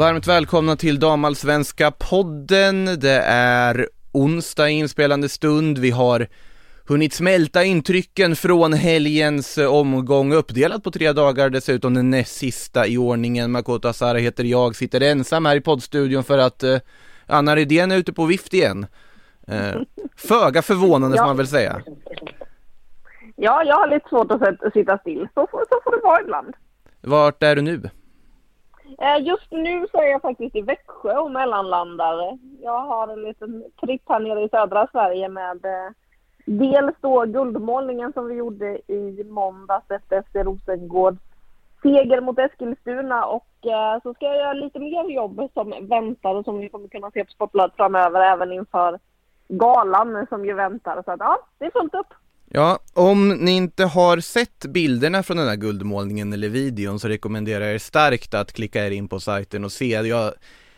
Varmt välkomna till Damallsvenska podden. Det är onsdag inspelande stund. Vi har hunnit smälta intrycken från helgens omgång, uppdelat på tre dagar dessutom, den näst sista i ordningen. Makoto Asara heter jag, sitter ensam här i poddstudion för att eh, Anna Rydén är ute på vift igen. Eh, föga förvånande får man väl säga. Ja, jag har lite svårt att sitta still. Så får, så får det vara ibland. Vart är du nu? Eh, just nu så är jag faktiskt i Växjö och mellanlandar. Jag har en liten tripp här nere i södra Sverige med eh, dels då guldmålningen som vi gjorde i måndags efter FC Rosengårds seger mot Eskilstuna och eh, så ska jag göra lite mer jobb som väntar och som vi kommer kunna se på Sportbladet framöver även inför galan som ju väntar. Så att ja, det är fullt upp. Ja, om ni inte har sett bilderna från den här guldmålningen eller videon så rekommenderar jag er starkt att klicka er in på sajten och se. Jag,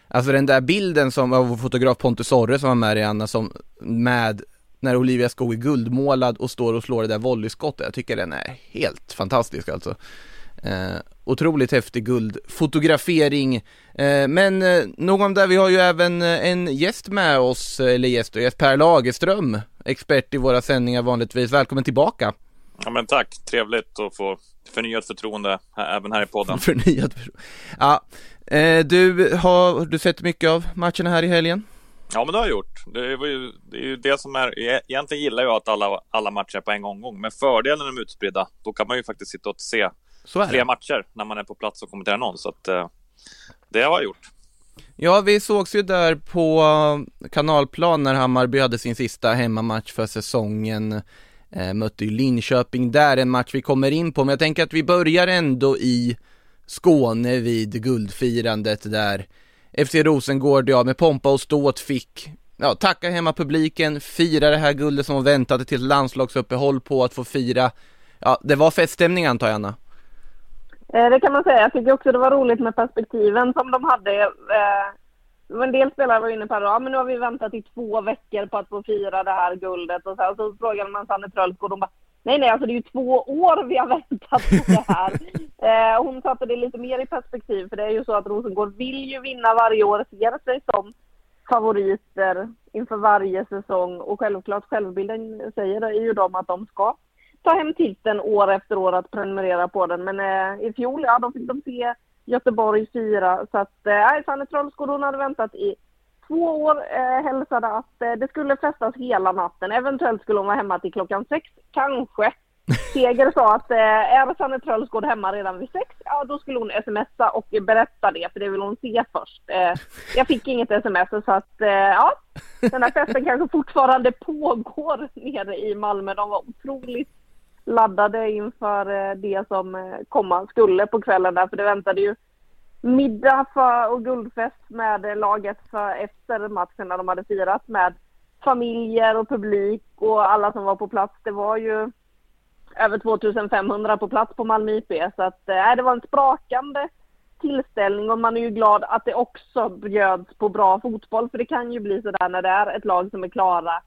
alltså den där bilden som av vår fotograf Pontus Sorre som var med i Anna som med när Olivia Skog är guldmålad och står och slår det där volleyskottet. Jag tycker den är helt fantastisk alltså. Eh, otroligt häftig guldfotografering. Eh, men eh, nog om det, vi har ju även eh, en gäst med oss, eller gäst och gäst, Per Lagerström, expert i våra sändningar vanligtvis. Välkommen tillbaka! Ja, men tack, trevligt att få förnyat förtroende här, även här i podden. Förnyat Ja, eh, du har du sett mycket av matcherna här i helgen? Ja, men det har jag gjort. Det, var ju, det är ju det som är... e- Egentligen gillar jag att alla, alla matcher är på en gång, men fördelen med de är utspridda, då kan man ju faktiskt sitta och se är fler det. matcher när man är på plats och kommenterar någon. Så att eh, det har jag gjort. Ja, vi sågs ju där på eh, kanalplan när Hammarby hade sin sista hemmamatch för säsongen. Eh, mötte ju Linköping där, en match vi kommer in på, men jag tänker att vi börjar ändå i Skåne vid guldfirandet där FC Rosengård, ja, med pompa och ståt fick Ja, tacka hemma publiken, fira det här guldet som väntade till landslagsuppehåll på att få fira Ja, det var feststämning antar jag Anna? Eh, Det kan man säga. Jag tycker också det var roligt med perspektiven som de hade. Eh, En del spelare var inne på att ja, men nu har vi väntat i två veckor på att få fira det här guldet. Och så, här, så frågade man Sanne Trölsgård och de bara Nej, nej, alltså det är ju två år vi har väntat på det här. eh, hon satte det lite mer i perspektiv, för det är ju så att Rosengård vill ju vinna varje år, ser sig som favoriter inför varje säsong. Och självklart, självbilden säger ju de att de ska ta hem titeln år efter år att prenumerera på den. Men eh, i fjol, ja, då fick de se Göteborg fira. Så att, eh, Sanne Trollskog, hon hade väntat i två år, eh, hälsade att eh, det skulle festas hela natten. Eventuellt skulle hon vara hemma till klockan sex, kanske. Seger sa att eh, är Sanne Trollskog hemma redan vid sex, ja då skulle hon smsa och berätta det, för det vill hon se först. Eh, jag fick inget sms, så att eh, ja, den här festen kanske fortfarande pågår nere i Malmö. De var otroligt laddade inför eh, det som eh, komma skulle på kvällen där, för det väntade ju middag för, och guldfest med eh, laget för efter matchen när de hade firat med familjer och publik och alla som var på plats. Det var ju över 2500 på plats på Malmö IP så att äh, det var en sprakande tillställning och man är ju glad att det också bjöds på bra fotboll för det kan ju bli sådär när det är ett lag som är klara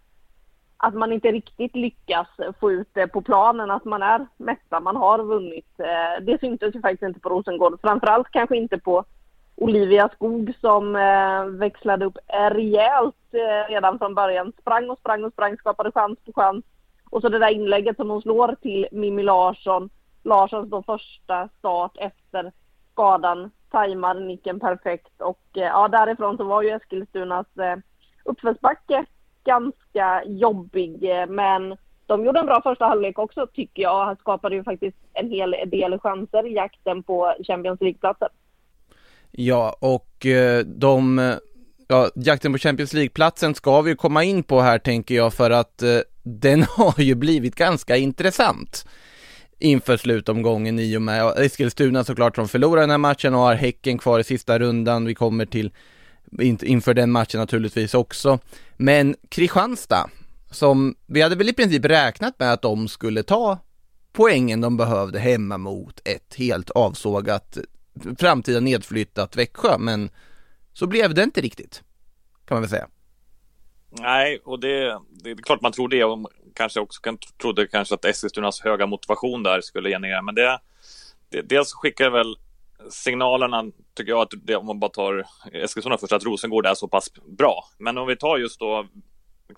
att man inte riktigt lyckas få ut det på planen, att man är mätta, man har vunnit. Eh, det syntes ju faktiskt inte på Rosengård, framförallt kanske inte på Olivia Skog som eh, växlade upp rejält eh, redan från början. Sprang och sprang och sprang, skapade chans på chans. Och så det där inlägget som hon slår till Mimmi Larsson. Larssons då första start efter skadan, tajmar nicken perfekt och ja därifrån så var ju Eskilstunas uppförsbacke ganska jobbig. Eh, men de gjorde en bra första halvlek också tycker jag. Han skapade ju faktiskt en hel del chanser i jakten på Champions League-platsen. Ja, och eh, de, eh, ja, jakten på Champions League-platsen ska vi komma in på här tänker jag för att den har ju blivit ganska intressant inför slutomgången i och med Eskilstuna såklart som förlorar den här matchen och har Häcken kvar i sista rundan. Vi kommer till inför den matchen naturligtvis också. Men Kristianstad, som vi hade väl i princip räknat med att de skulle ta poängen de behövde hemma mot ett helt avsågat framtida nedflyttat Växjö, men så blev det inte riktigt, kan man väl säga. Nej, och det, det är klart man tror det och kanske också kan, trodde kanske att Eskilstunas höga motivation där skulle generera, men det, det dels skickar väl signalerna, tycker jag, att det, om man bara tar Eskilstuna först, att Rosengård är så pass bra. Men om vi tar just då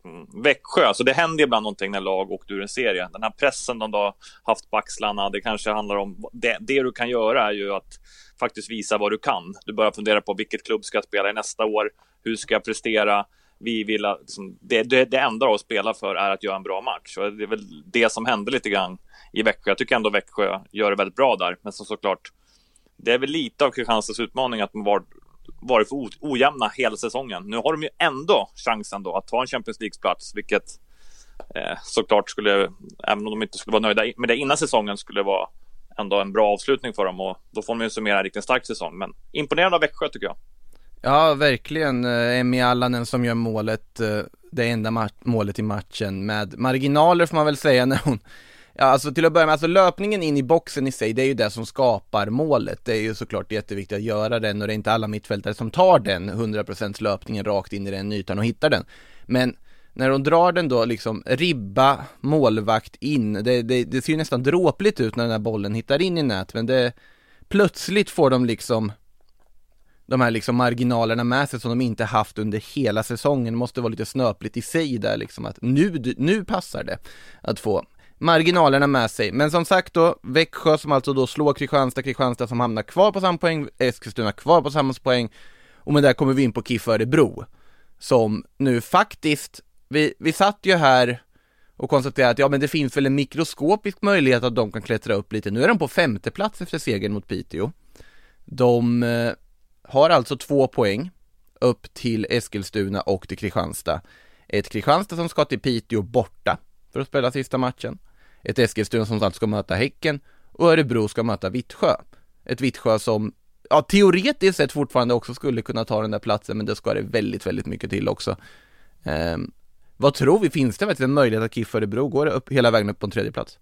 mm, Växjö, så det händer ibland någonting när lag åkte ur en serie. Den här pressen de då haft på axlarna, det kanske handlar om, det, det du kan göra är ju att faktiskt visa vad du kan. Du börjar fundera på vilket klubb ska jag spela i nästa år? Hur ska jag prestera? Vi vill att, liksom, det, det, det enda att spela för är att göra en bra match. Och det är väl det som hände lite grann i Växjö. Jag tycker ändå Växjö gör det väldigt bra där, men så såklart det är väl lite av Kristianstads utmaning att de var, varit för ojämna hela säsongen. Nu har de ju ändå chansen då att ta en Champions League-plats, vilket eh, såklart skulle, även om de inte skulle vara nöjda med det innan säsongen, skulle vara ändå en bra avslutning för dem och då får de ju summera en riktigt stark säsong. Men imponerande av Växjö tycker jag. Ja, verkligen. Eh, Emmy Allanen som gör målet, eh, det enda målet i matchen med marginaler får man väl säga när hon Ja, alltså till att börja med, alltså löpningen in i boxen i sig, det är ju det som skapar målet. Det är ju såklart jätteviktigt att göra den och det är inte alla mittfältare som tar den 100% löpningen rakt in i den ytan och hittar den. Men när de drar den då liksom ribba, målvakt in, det, det, det ser ju nästan dråpligt ut när den här bollen hittar in i nät, men det plötsligt får de liksom de här liksom marginalerna med sig som de inte haft under hela säsongen. Det måste vara lite snöpligt i sig där liksom att nu, nu passar det att få marginalerna med sig. Men som sagt då, Växjö som alltså då slår Kristianstad, Kristianstad som hamnar kvar på samma poäng, Eskilstuna kvar på samma poäng. Och med det kommer vi in på KIF Örebro. Som nu faktiskt, vi, vi satt ju här och konstaterade att ja men det finns väl en mikroskopisk möjlighet att de kan klättra upp lite. Nu är de på femte plats efter segern mot Piteå. De eh, har alltså två poäng upp till Eskilstuna och till Kristianstad. Ett Kristianstad som ska till Piteå borta för att spela sista matchen ett Eskilstuna som alltså ska möta Häcken och Örebro ska möta Vittsjö. Ett Vittsjö som, ja teoretiskt sett fortfarande också skulle kunna ta den där platsen men det ska det väldigt, väldigt mycket till också. Eh, vad tror vi, finns det verkligen möjlighet att KIF Örebro går upp hela vägen upp på en tredje plats?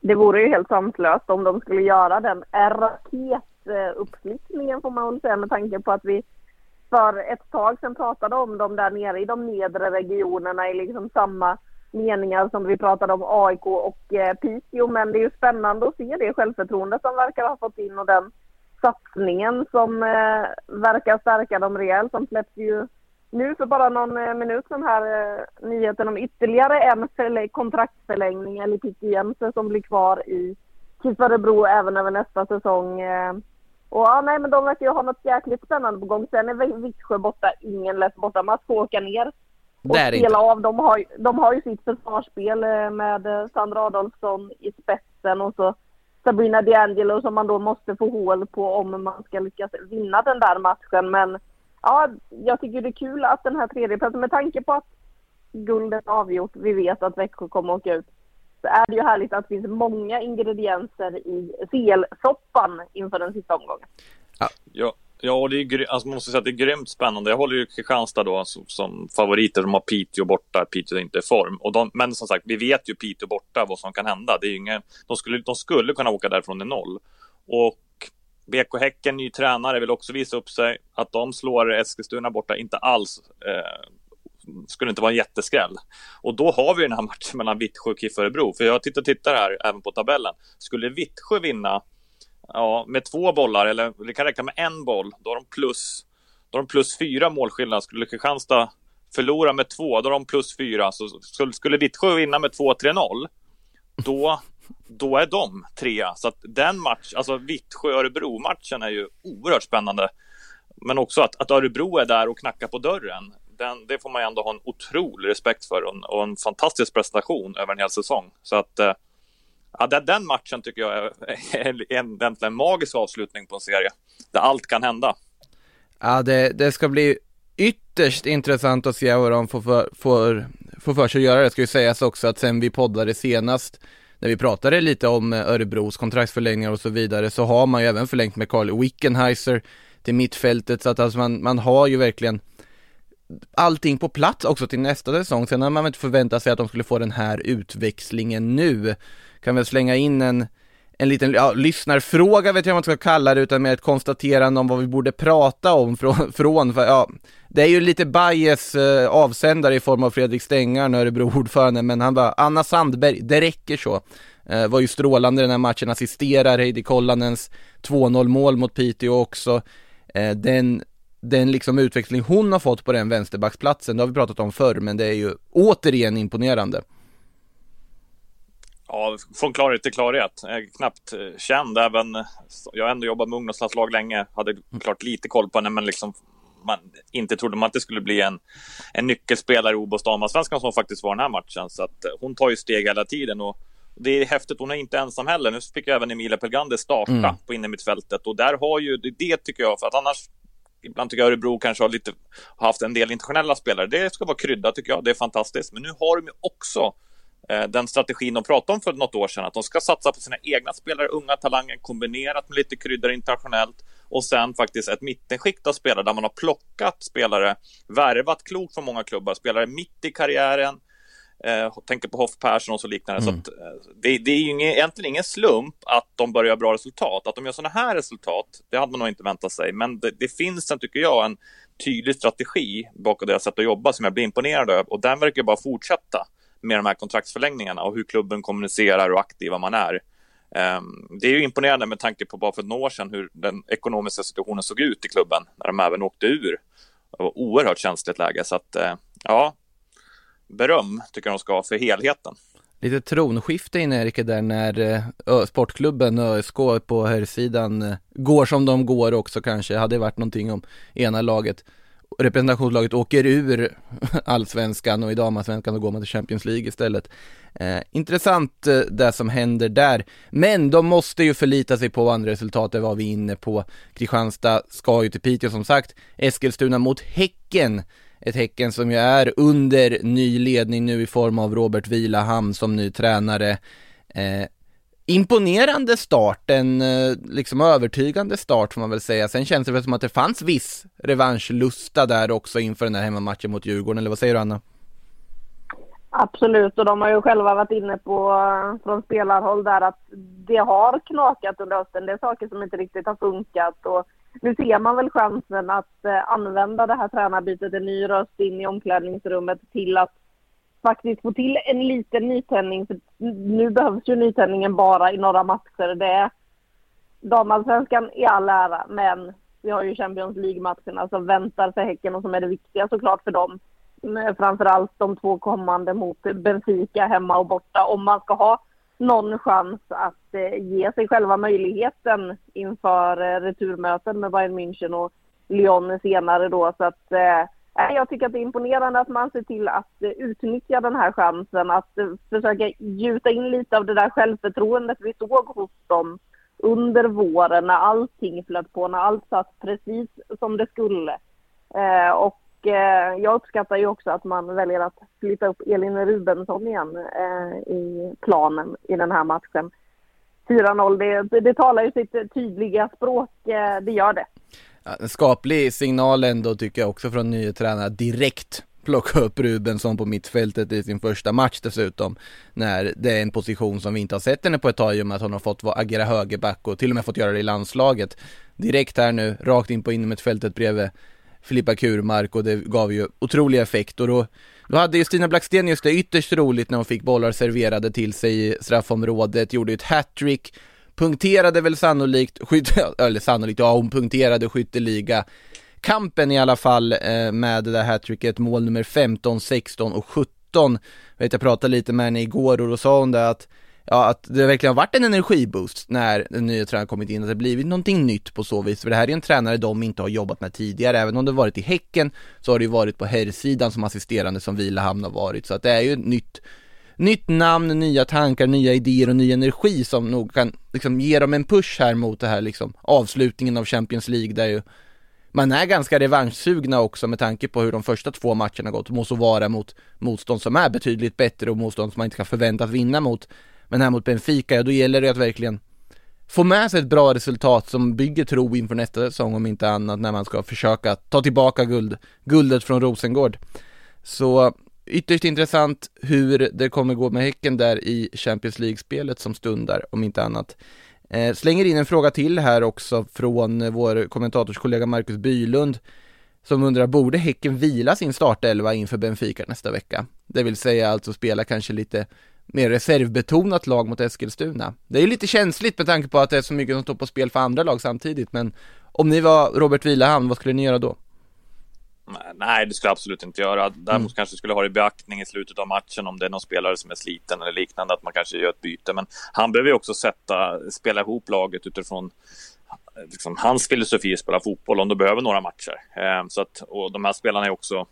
Det vore ju helt sanslöst om de skulle göra den raketuppflyttningen får man väl säga med tanke på att vi för ett tag sedan pratade om dem där nere i de nedre regionerna i liksom samma meningar som vi pratade om AIK och eh, Piteå. Men det är ju spännande att se det självförtroende som verkar ha fått in och den satsningen som eh, verkar stärka dem rejält. Som släpps ju nu för bara någon eh, minut den här eh, nyheten om ytterligare en förlä- kontraktsförlängning eller Piteå Jense som blir kvar i KIF även över nästa säsong. Eh. Och ja, nej, men de verkar ju ha något jäkligt spännande på gång. Sen är Vittsjö borta, ingen lätt bortamatch, få åka ner och spela inte. av. De har, de har ju sitt försvarsspel eh, med eh, Sandra Adolfsson i spetsen och så Sabrina D'Angelo som man då måste få hål på om man ska lyckas vinna den där matchen. Men ja, jag tycker det är kul att den här tredjeplatsen, med tanke på att guldet avgjort, vi vet att Växjö kommer att åka ut, så är det ju härligt att det finns många ingredienser i CL-soppan inför den sista omgången. Ja, Ja, Ja, det är, alltså, man måste säga att det är grymt spännande. Jag håller ju Kristianstad då som, som favoriter. De har Piteå borta, Piteå är inte i form. Och de, men som sagt, vi vet ju Piteå borta vad som kan hända. Det är ingen, de, skulle, de skulle kunna åka därifrån i noll. Och BK Häcken, ny tränare, vill också visa upp sig. Att de slår Eskilstuna borta, inte alls. Eh, skulle inte vara en jätteskräll. Och då har vi den här matchen mellan Vittsjö och KIF Örebro. För jag tittar, tittar här även på tabellen. Skulle Vittsjö vinna ja, med två bollar, eller det kan räcka med en boll, då har de plus, då har de plus fyra målskillnad. Skulle Kristianstad förlora med två, då har de plus fyra. Så skulle, skulle Vittsjö vinna med 2-3-0, då, då är de trea. Så att den match, alltså Vittsjö-Örebro-matchen är ju oerhört spännande. Men också att, att Örebro är där och knackar på dörren. den, det får man ju ändå ha en otrolig respekt för och en, och en fantastisk prestation över en hel säsong. Så att eh, ja, den, matchen tycker jag är, en, en magisk avslutning på en serie där allt kan hända. Ja, det, det ska bli ytterst intressant att se vad de får för, får, får för sig att göra. Det ska ju sägas också att sen vi poddade senast när vi pratade lite om Örebros kontraktsförlängningar och så vidare så har man ju även förlängt med Carl Wickenheiser till mittfältet så att alltså man, man har ju verkligen allting på plats också till nästa säsong. Sen har man väl inte förväntat sig att de skulle få den här utväxlingen nu. Kan väl slänga in en, en liten ja, lyssnarfråga vet jag vad man ska kalla det, utan mer ett konstaterande om vad vi borde prata om från, från för, ja, det är ju lite bias eh, avsändare i form av Fredrik Stengar, Örebro-ordförande, men han bara, Anna Sandberg, det räcker så. Eh, var ju strålande den här matchen, assisterar Heidi Kollanens 2-0 mål mot Piteå också. Eh, den, den liksom utveckling hon har fått på den vänsterbacksplatsen, det har vi pratat om förr, men det är ju återigen imponerande. Ja, från klarhet till klarhet. Jag är knappt eh, känd. Även, jag har ändå jobbat med ungdomslandslag länge. Hade klart lite koll på henne, men liksom man inte trodde man att det skulle bli en, en nyckelspelare i OBOS damallsvenskan som faktiskt var den här matchen. Så att hon tar ju steg hela tiden och det är häftigt. Hon är inte ensam heller. Nu fick ju även Emilia Pelgander starta mm. på innermittfältet och där har ju det tycker jag, för att annars Ibland tycker jag Örebro kanske har lite har haft en del internationella spelare. Det ska vara krydda tycker jag. Det är fantastiskt. Men nu har de ju också eh, den strategin de pratade om för något år sedan. Att de ska satsa på sina egna spelare, unga talanger kombinerat med lite kryddor internationellt och sen faktiskt ett mittenskikt av spelare där man har plockat spelare, värvat klokt från många klubbar, spelare mitt i karriären Eh, tänker på Hoff Persson och så liknande. Mm. Så att, eh, det, det, är ju ingen, egentligen ingen slump att de börjar bra resultat. Att de gör sådana här resultat, det hade man nog inte väntat sig. Men det, det finns sen, tycker jag, en tydlig strategi bakom deras sätt att jobba som jag blir imponerad av. Och den verkar bara fortsätta med de här kontraktsförlängningarna och hur klubben kommunicerar och aktiva man är. Ehm, det är ju imponerande med tanke på bara för några år sedan hur den ekonomiska situationen såg ut i klubben när de även åkte ur. Det var oerhört känsligt läge så att eh, ja, beröm tycker jag de ska ha för helheten. Lite tronskifte in Erika där när eh, sportklubben ÖSK på herrsidan eh, går som de går också kanske. Hade varit någonting om ena laget representationslaget åker ur allsvenskan och i damallsvenskan och går man till Champions League istället. Eh, intressant eh, det som händer där, men de måste ju förlita sig på andra resultat, det var vi inne på. Kristianstad ska ju till Piteå som sagt, Eskilstuna mot Häcken ett Häcken som ju är under ny ledning nu i form av Robert Vilahamn som ny tränare. Eh, imponerande start, en eh, liksom övertygande start får man väl säga. Sen känns det väl som att det fanns viss revanschlusta där också inför den här hemmamatchen mot Djurgården, eller vad säger du Anna? Absolut, och de har ju själva varit inne på från spelarhåll där att det har knakat under hösten. Det är saker som inte riktigt har funkat och nu ser man väl chansen att eh, använda det här tränarbytet, en ny röst in i omklädningsrummet till att faktiskt få till en liten nytändning. För nu behövs ju nytändningen bara i några matcher. Det är damallsvenskan i all ära, men vi har ju Champions League-matcherna alltså som väntar för Häcken och som är det viktiga såklart för dem. Framförallt de två kommande mot Benfica hemma och borta. Om man ska ha någon chans att eh, ge sig själva möjligheten inför eh, returmöten med Bayern München och Lyon senare då. Så att eh, jag tycker att det är imponerande att man ser till att eh, utnyttja den här chansen, att eh, försöka gjuta in lite av det där självförtroendet vi såg hos dem under våren när allting flöt på, när allt satt precis som det skulle. Eh, och jag uppskattar ju också att man väljer att flytta upp Elin Rubensson igen i planen i den här matchen. 4-0, det, det talar ju sitt tydliga språk, det gör det en skaplig signal ändå tycker jag också från nye tränare direkt plocka upp Rubensson på mittfältet i sin första match dessutom. När det är en position som vi inte har sett henne på ett tag i och med att hon har fått agera högerback och till och med fått göra det i landslaget. Direkt här nu, rakt in på innermittfältet bredvid Filippa Kurmark och det gav ju otrolig effekt och då, då hade ju Stina Blackstenius det ytterst roligt när hon fick bollar serverade till sig i straffområdet, gjorde ett hattrick, punkterade väl sannolikt, skytte, eller sannolikt, ja hon punkterade skytteliga kampen i alla fall eh, med det där hattricket, mål nummer 15, 16 och 17. Jag vet jag pratade lite med henne igår och då sa hon det att ja, att det verkligen har varit en energiboost när den nya tränaren kommit in, att det blivit någonting nytt på så vis, för det här är en tränare de inte har jobbat med tidigare, även om det varit i Häcken så har det ju varit på herrsidan som assisterande som Vilahamn har varit, så att det är ju ett nytt nytt namn, nya tankar, nya idéer och ny energi som nog kan liksom ge dem en push här mot det här liksom avslutningen av Champions League där ju man är ganska revanschsugna också med tanke på hur de första två matcherna gått, må så vara mot motstånd som är betydligt bättre och motstånd som man inte kan förväntas vinna mot. Men här mot Benfica, ja då gäller det att verkligen få med sig ett bra resultat som bygger tro inför nästa säsong om inte annat när man ska försöka ta tillbaka guld, guldet från Rosengård. Så ytterst intressant hur det kommer gå med Häcken där i Champions League-spelet som stundar, om inte annat. Eh, slänger in en fråga till här också från vår kommentatorskollega Marcus Bylund som undrar, borde Häcken vila sin startelva inför Benfica nästa vecka? Det vill säga alltså spela kanske lite mer reservbetonat lag mot Eskilstuna. Det är lite känsligt med tanke på att det är så mycket som står på spel för andra lag samtidigt, men om ni var Robert Vilahamn, vad skulle ni göra då? Nej, det skulle jag absolut inte göra. Däremot mm. kanske skulle ha det i beaktning i slutet av matchen om det är någon spelare som är sliten eller liknande, att man kanske gör ett byte. Men han behöver ju också sätta, spela ihop laget utifrån liksom, hans filosofi att spela fotboll om de behöver några matcher. Eh, så att, och de här spelarna är också,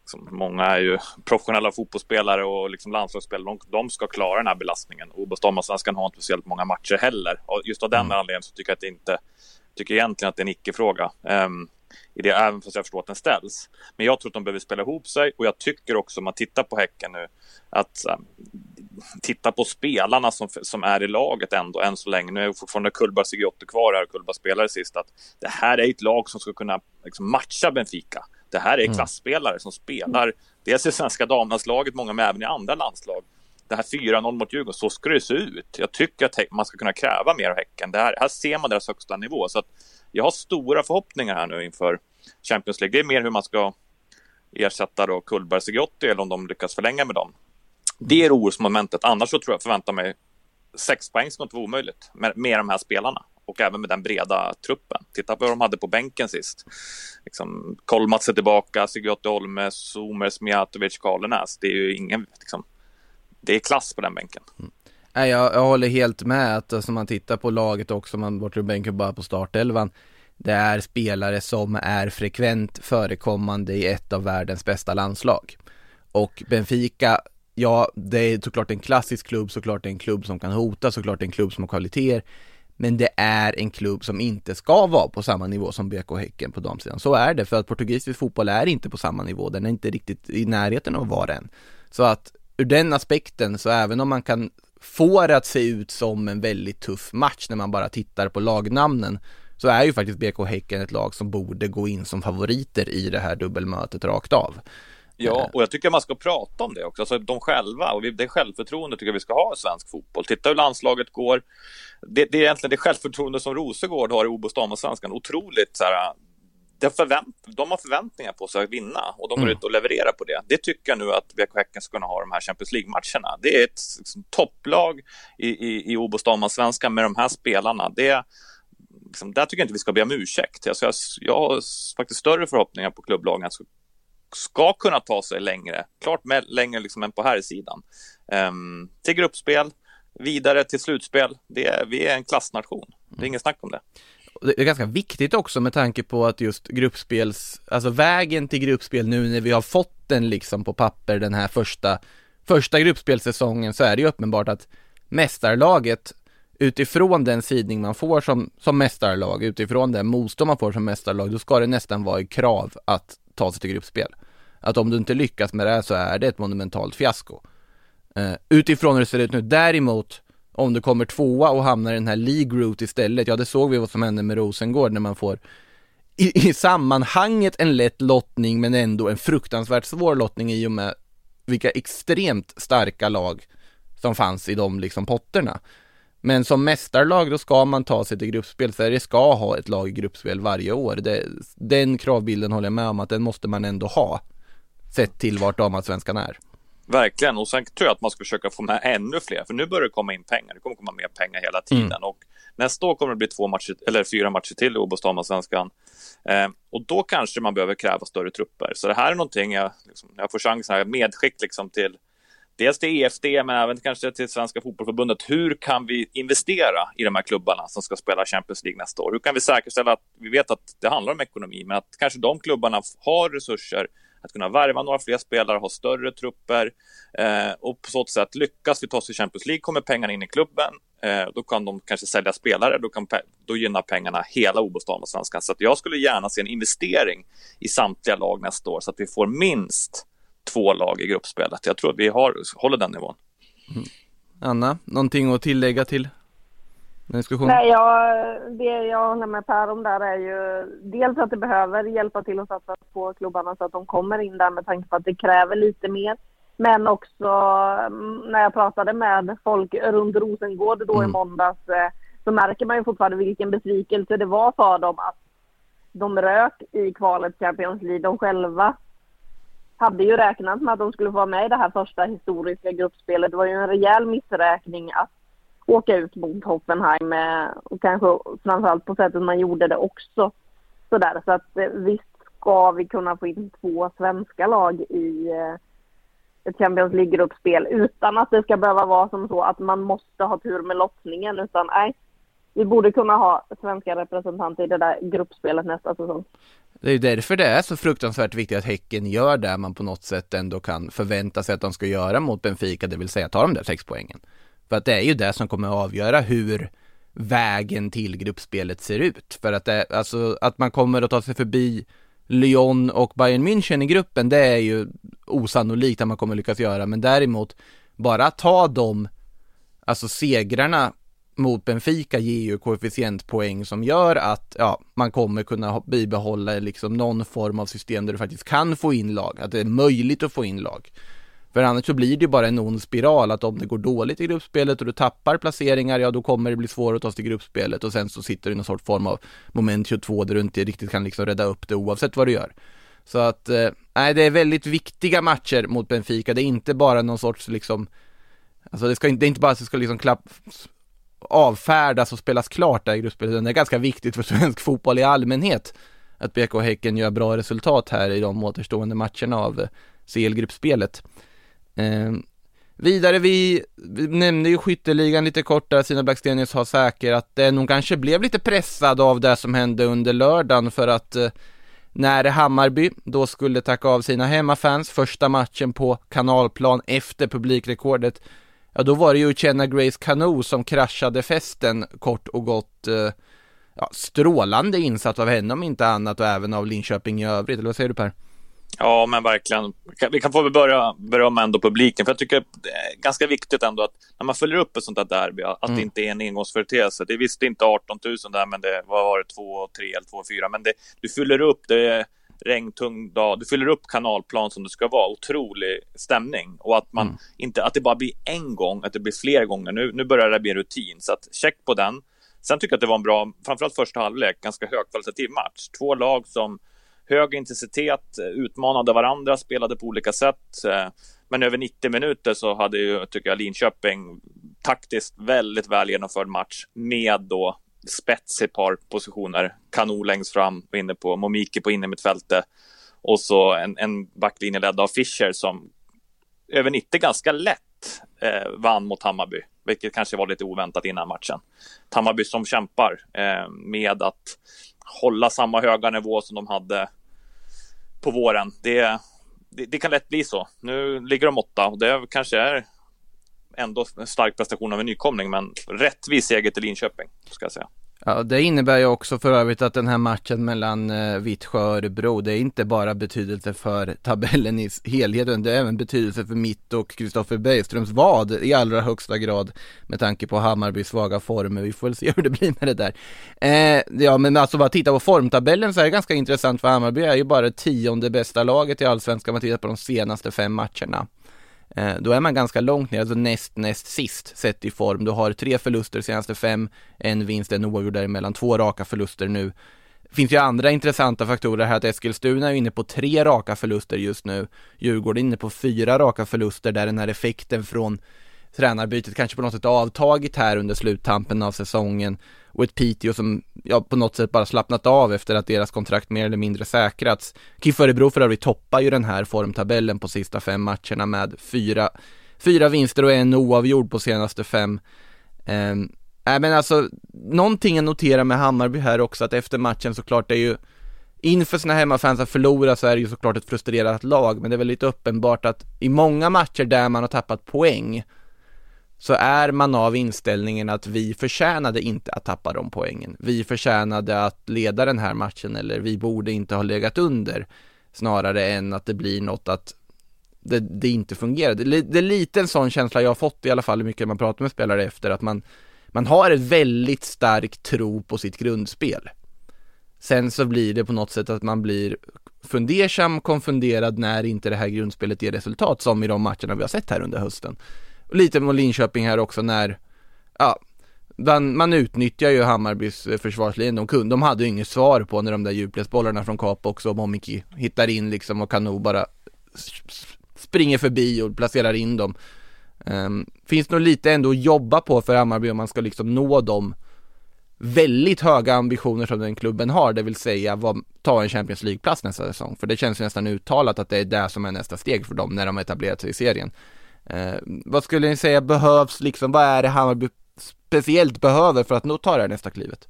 liksom, många är ju professionella fotbollsspelare och liksom landslagsspelare. De, de ska klara den här belastningen. Och Damallsvenskan har inte speciellt många matcher heller. Och just av den mm. anledningen så tycker jag att det inte, tycker egentligen att det är en icke-fråga. Um, i det, även fast jag förstår att den ställs. Men jag tror att de behöver spela ihop sig och jag tycker också om man tittar på Häcken nu att um, titta på spelarna som, som är i laget ändå än så länge. Nu är fortfarande Kullberg Sigiotte kvar här, Kullberg spelare sist. Att det här är ett lag som ska kunna liksom, matcha Benfica. Det här är mm. klassspelare som spelar dels i svenska damlandslaget, många med även i andra landslag. Det här 4-0 mot Djurgården, så ska det se ut. Jag tycker att man ska kunna kräva mer av Häcken. Det här, här ser man deras högsta nivå. Så att jag har stora förhoppningar här nu inför Champions League. Det är mer hur man ska ersätta då Kullberg Sigiotti eller om de lyckas förlänga med dem. Det är orosmomentet. Annars så tror jag förväntar mig sex poäng ska inte vara omöjligt med, med de här spelarna och även med den breda truppen. Titta på vad de hade på bänken sist. Liksom, Kolmats är tillbaka, Sigiotti Holme, Somers, Mijatovic, Karlenäs. Det är ju ingen, liksom, det är klass på den bänken. Mm. Nej, jag, jag håller helt med att alltså, man tittar på laget också, man bortre bänken bara på startelvan. Det är spelare som är frekvent förekommande i ett av världens bästa landslag. Och Benfica, ja, det är såklart en klassisk klubb, såklart en klubb som kan hota, såklart en klubb som har kvaliteter. Men det är en klubb som inte ska vara på samma nivå som BK Häcken på damsidan. Så är det, för att portugisisk fotboll är inte på samma nivå, den är inte riktigt i närheten av att vara än. Så att ur den aspekten, så även om man kan får att se ut som en väldigt tuff match när man bara tittar på lagnamnen så är ju faktiskt BK Häcken ett lag som borde gå in som favoriter i det här dubbelmötet rakt av. Ja, eh. och jag tycker man ska prata om det också, alltså de själva och det självförtroende tycker jag vi ska ha i svensk fotboll. Titta hur landslaget går. Det, det är egentligen det självförtroende som Rosengård har i OBOS damallsvenskan, otroligt så här, det förvänt, de har förväntningar på sig att vinna och de går mm. ut och levererar på det. Det tycker jag nu att BK Häcken ska kunna ha de här Champions League-matcherna. Det är ett liksom, topplag i, i, i OBOS damallsvenskan med de här spelarna. Det, liksom, där tycker jag inte vi ska be om ursäkt. Alltså, jag, jag har faktiskt större förhoppningar på klubblagen ska, ska kunna ta sig längre, klart med, längre liksom än på här sidan. Um, till gruppspel, vidare till slutspel. Det är, vi är en klassnation. Det är inget snack om det det är ganska viktigt också med tanke på att just gruppspels, alltså vägen till gruppspel nu när vi har fått den liksom på papper den här första, första gruppspelsäsongen så är det ju uppenbart att mästarlaget utifrån den sidning man får som, som mästarlag, utifrån den motstånd man får som mästarlag, då ska det nästan vara i krav att ta sig till gruppspel. Att om du inte lyckas med det här så är det ett monumentalt fiasko. Uh, utifrån hur det ser ut nu. Däremot om du kommer tvåa och hamnar i den här League Route istället, ja det såg vi vad som hände med Rosengård när man får i, i sammanhanget en lätt lottning men ändå en fruktansvärt svår lottning i och med vilka extremt starka lag som fanns i de liksom potterna. Men som mästarlag då ska man ta sig till gruppspel, Sverige ska ha ett lag i gruppspel varje år. Det, den kravbilden håller jag med om att den måste man ändå ha. Sett till vart damallsvenskan är. Verkligen, och sen tror jag att man ska försöka få med ännu fler, för nu börjar det komma in pengar. Det kommer komma mer pengar hela tiden mm. och nästa år kommer det bli två matcher, eller fyra matcher till i Obos Svenskan. Eh, och då kanske man behöver kräva större trupper. Så det här är någonting jag, liksom, jag får chansen här, medskick liksom till, dels till EFD men även kanske till Svenska Fotbollförbundet. Hur kan vi investera i de här klubbarna som ska spela Champions League nästa år? Hur kan vi säkerställa att vi vet att det handlar om ekonomi, men att kanske de klubbarna har resurser att kunna värva några fler spelare, ha större trupper eh, och på så sätt lyckas vi ta oss till Champions League kommer pengarna in i klubben. Eh, då kan de kanske sälja spelare, då, kan då gynnar pengarna hela OB Svenskan. Så att jag skulle gärna se en investering i samtliga lag nästa år så att vi får minst två lag i gruppspelet. Jag tror att vi har, håller den nivån. Mm. Anna, någonting att tillägga till diskussionen? Nej, jag, det jag håller med Per om där är ju dels att det behöver hjälpa till att satsa på klubbarna så att de kommer in där med tanke på att det kräver lite mer. Men också mm, när jag pratade med folk runt Rosengård då mm. i måndags eh, så märker man ju fortfarande vilken besvikelse det var för dem att de rök i kvalet Champions League. De själva hade ju räknat med att de skulle vara med i det här första historiska gruppspelet. Det var ju en rejäl missräkning att åka ut mot Hoffenheim eh, och kanske framförallt på sättet man gjorde det också. Så där, Så att eh, visst ska vi kunna få in två svenska lag i eh, ett Champions League-gruppspel utan att det ska behöva vara som så att man måste ha tur med lottningen utan nej, vi borde kunna ha svenska representanter i det där gruppspelet nästa säsong. Det är ju därför det är så fruktansvärt viktigt att Häcken gör det man på något sätt ändå kan förvänta sig att de ska göra mot Benfica, det vill säga ta de där sex poängen. För att det är ju det som kommer att avgöra hur vägen till gruppspelet ser ut. För att det, alltså att man kommer att ta sig förbi Lyon och Bayern München i gruppen, det är ju osannolikt att man kommer lyckas göra, men däremot bara ta de, alltså segrarna mot Benfica ger ju koefficientpoäng som gör att ja, man kommer kunna bibehålla liksom någon form av system där du faktiskt kan få in lag, att det är möjligt att få in lag. För annars så blir det ju bara en ond spiral att om det går dåligt i gruppspelet och du tappar placeringar, ja då kommer det bli svårare att ta sig till gruppspelet och sen så sitter du i någon sorts form av moment 22 där du inte riktigt kan liksom rädda upp det oavsett vad du gör. Så att, eh, nej det är väldigt viktiga matcher mot Benfica, det är inte bara någon sorts liksom Alltså det, ska, det är inte bara att det ska liksom klapp, avfärdas och spelas klart där i gruppspelet, utan det är ganska viktigt för svensk fotboll i allmänhet att BK Häcken gör bra resultat här i de återstående matcherna av eh, CL-gruppspelet. Eh, vidare, vi, vi, nämnde ju skytteligan lite kort där, Sina Blackstenius har säkrat den. Eh, nog kanske blev lite pressad av det som hände under lördagen för att eh, när Hammarby då skulle tacka av sina hemmafans första matchen på kanalplan efter publikrekordet ja då var det ju Chenna Grace Cano som kraschade festen kort och gott eh, ja, strålande insats av henne om inte annat och även av Linköping i övrigt, eller vad säger du Per? Ja, men verkligen. Vi kan få börja berömma ändå publiken, för jag tycker det är ganska viktigt ändå att när man följer upp ett sånt här derby, att mm. det inte är en engångsföreteelse. Det visste inte 18 000 där, men det vad var det, 2 3 eller 2 4. Men det, du fyller upp, det är regntung dag, du fyller upp kanalplan som det ska vara, otrolig stämning. Och att man mm. inte, att det bara blir en gång, att det blir fler gånger. Nu, nu börjar det bli rutin, så att check på den. Sen tycker jag att det var en bra, framförallt första halvlek, ganska högkvalitativ match. Två lag som hög intensitet, eh, utmanade varandra, spelade på olika sätt. Eh, men över 90 minuter så hade ju, tycker jag, Linköping taktiskt väldigt väl genomförd match med då spets i ett par positioner. Kanu längst fram och inne på Momiki på innermittfältet och så en, en backlinje ledd av Fischer som över 90 ganska lätt eh, vann mot Hammarby, vilket kanske var lite oväntat innan matchen. Hammarby som kämpar eh, med att hålla samma höga nivå som de hade på våren. Det, det, det, kan lätt bli så. Nu ligger de åtta och det kanske är ändå en stark prestation av en nykomling, men rättvis seger till Linköping, ska jag säga. Ja, det innebär ju också för övrigt att den här matchen mellan eh, Vittsjö och Örebro, det är inte bara betydelse för tabellen i helheten, det är även betydelse för mitt och Kristoffer Bergströms vad i allra högsta grad med tanke på Hammarbys svaga former. Vi får väl se hur det blir med det där. Eh, ja, men alltså bara titta på formtabellen så är det ganska intressant för Hammarby är ju bara tionde bästa laget i allsvenskan om man tittar på de senaste fem matcherna. Eh, då är man ganska långt ner, alltså näst, näst sist sett i form. Du har tre förluster senaste fem, en vinst, en oavgjord däremellan, två raka förluster nu. Det finns ju andra intressanta faktorer här att Eskilstuna är inne på tre raka förluster just nu. Djurgården är inne på fyra raka förluster där den här effekten från tränarbytet kanske på något sätt avtagit här under sluttampen av säsongen och ett Piteå som ja, på något sätt bara slappnat av efter att deras kontrakt mer eller mindre säkrats. KIF Örebro för övrigt toppar ju den här formtabellen på sista fem matcherna med fyra fyra vinster och en oavgjord på senaste fem. Eh, nej men alltså, någonting att notera med Hammarby här också, att efter matchen såklart det är ju Inför sina hemmafans att förlora så är det ju såklart ett frustrerat lag, men det är väl lite uppenbart att i många matcher där man har tappat poäng så är man av inställningen att vi förtjänade inte att tappa de poängen. Vi förtjänade att leda den här matchen eller vi borde inte ha legat under snarare än att det blir något att det, det inte fungerar. Det, det, är lite en sån känsla jag har fått i alla fall hur mycket man pratar med spelare efter att man, man har en väldigt stark tro på sitt grundspel. Sen så blir det på något sätt att man blir fundersam, konfunderad när inte det här grundspelet ger resultat som i de matcherna vi har sett här under hösten. Lite mot Linköping här också när, ja, man, man utnyttjar ju Hammarbys eh, försvarslinje, de, kunde, de hade ju inget svar på när de där djupledsbollarna från Kap också, Momiki hittar in liksom och kan nog bara springer förbi och placerar in dem. Um, finns nog lite ändå att jobba på för Hammarby om man ska liksom nå de väldigt höga ambitioner som den klubben har, det vill säga vad, ta en Champions League-plats nästa säsong. För det känns ju nästan uttalat att det är det som är nästa steg för dem när de har etablerat sig i serien. Eh, vad skulle ni säga behövs liksom, vad är det Hammarby speciellt behöver för att nå ta det här nästa klivet?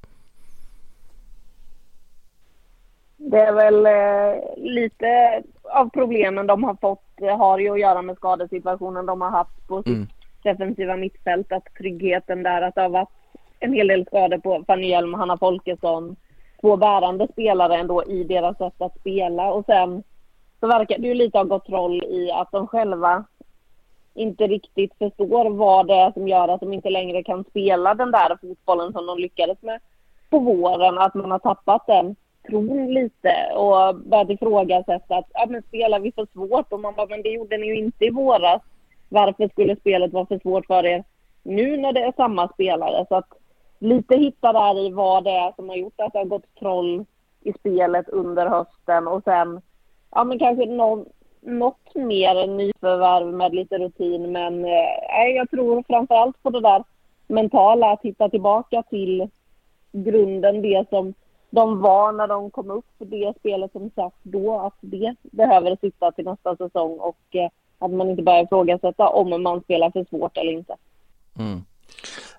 Det är väl eh, lite av problemen de har fått har ju att göra med skadesituationen de har haft på sitt mm. defensiva mittfält. Att tryggheten där, att det har varit en hel del skador på Fanny Hjelm och Hanna Folkesson. Två bärande spelare ändå i deras sätt att spela. Och sen så verkar det ju lite ha gått roll i att de själva inte riktigt förstår vad det är som gör att de inte längre kan spela den där fotbollen som de lyckades med på våren. Att man har tappat den tron lite och börjat ifrågasätta att ja, men spelar vi för svårt? Och man bara, men det gjorde ni ju inte i våras. Varför skulle spelet vara för svårt för er nu när det är samma spelare? Så att lite hitta där i vad det är som har gjort att det har gått troll i spelet under hösten och sen ja men kanske någon, något mer nyförvärv med lite rutin men eh, jag tror framförallt på det där mentala att hitta tillbaka till grunden det som de var när de kom upp, det spelet som satt då, att det behöver sitta till nästa säsong och eh, att man inte börjar ifrågasätta om man spelar för svårt eller inte. Mm.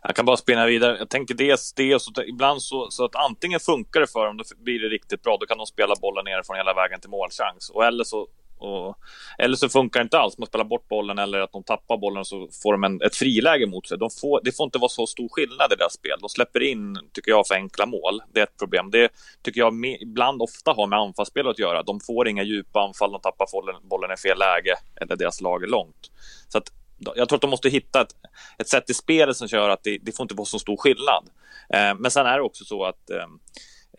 Jag kan bara spinna vidare. Jag tänker dels det, och så, ibland så, så, att antingen funkar det för dem, då blir det riktigt bra. Då kan de spela bollen nerifrån hela vägen till målchans. Och eller så, och, eller så funkar det inte alls. Man spelar bort bollen eller att de tappar bollen och så får de en, ett friläge mot sig. De får, det får inte vara så stor skillnad i deras spel. De släpper in, tycker jag, för enkla mål. Det är ett problem. Det tycker jag med, ibland ofta har med anfallsspel att göra. De får inga djupa anfall, de tappar bollen, bollen i fel läge eller deras lag är långt. Så att jag tror att de måste hitta ett, ett sätt i spelet som gör att det, det får inte vara så stor skillnad. Eh, men sen är det också så att eh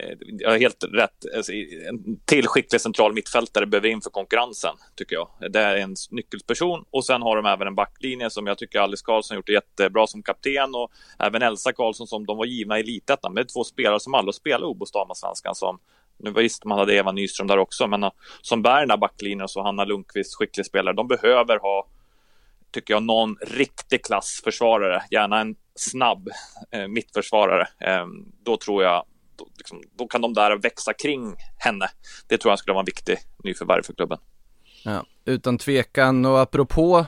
Eh, jag har helt rätt. Alltså, en till skicklig central mittfältare behöver in för konkurrensen, tycker jag. Det är en nyckelperson och sen har de även en backlinje som jag tycker Alice Karlsson gjort det jättebra som kapten och även Elsa Karlsson som de var givna i elitettan. med två spelare som aldrig spelar OBOS svenskan som nu visst, man hade Eva Nyström där också, men eh, som bär den här backlinjen och så Hanna Lundqvist, skicklig spelare. De behöver ha tycker jag, någon riktig klassförsvarare, gärna en snabb eh, mittförsvarare. Eh, då tror jag, då, liksom, då, kan de där växa kring henne. Det tror jag skulle vara en viktig nyförvärv för klubben. Ja, utan tvekan och apropå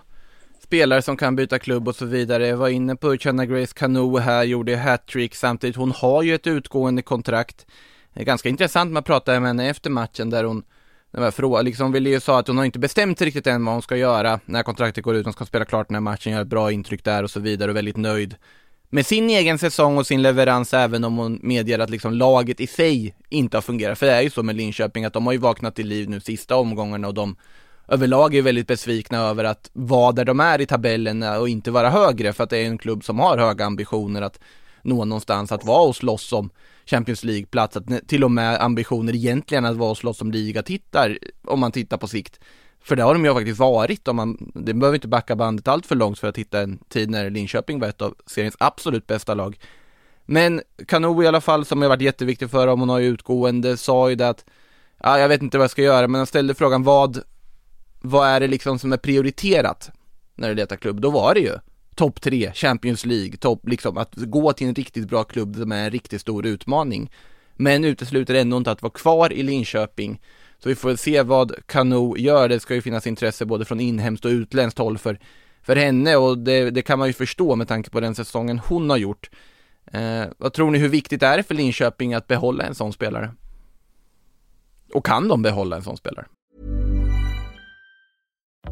spelare som kan byta klubb och så vidare. Jag var inne på Channa Grace Kanu här, gjorde hattrick samtidigt. Hon har ju ett utgående kontrakt. Det är ganska intressant, man pratade med henne efter matchen där hon frågan, liksom ville ju sa att hon har inte bestämt sig riktigt än vad hon ska göra när kontraktet går ut, hon ska spela klart den här matchen, göra ett bra intryck där och så vidare och väldigt nöjd med sin egen säsong och sin leverans även om hon medger att liksom laget i sig inte har fungerat. För det är ju så med Linköping att de har ju vaknat till liv nu sista omgångarna och de överlag är väldigt besvikna över att vara där de är i tabellen eh, och inte vara högre för att det är en klubb som har höga ambitioner att nå någonstans, att vara och slåss om Champions League-plats, att till och med ambitioner egentligen att vara och slåss om ligatittar, om man tittar på sikt. För det har de ju faktiskt varit, om man, det behöver inte backa bandet allt för långt för att hitta en tid när Linköping var ett av seriens absolut bästa lag. Men Kano i alla fall, som har varit jätteviktig för dem, hon har ju utgående, sa ju det att, ja, jag vet inte vad jag ska göra, men han ställde frågan vad, vad är det liksom som är prioriterat när du letar klubb? Då var det ju topp tre, Champions League, topp, liksom att gå till en riktigt bra klubb som är en riktigt stor utmaning. Men utesluter ändå inte att vara kvar i Linköping. Så vi får se vad Kano gör. Det ska ju finnas intresse både från inhemskt och utländskt håll för för henne och det, det kan man ju förstå med tanke på den säsongen hon har gjort. Eh, vad tror ni, hur viktigt är det för Linköping att behålla en sån spelare? Och kan de behålla en sån spelare?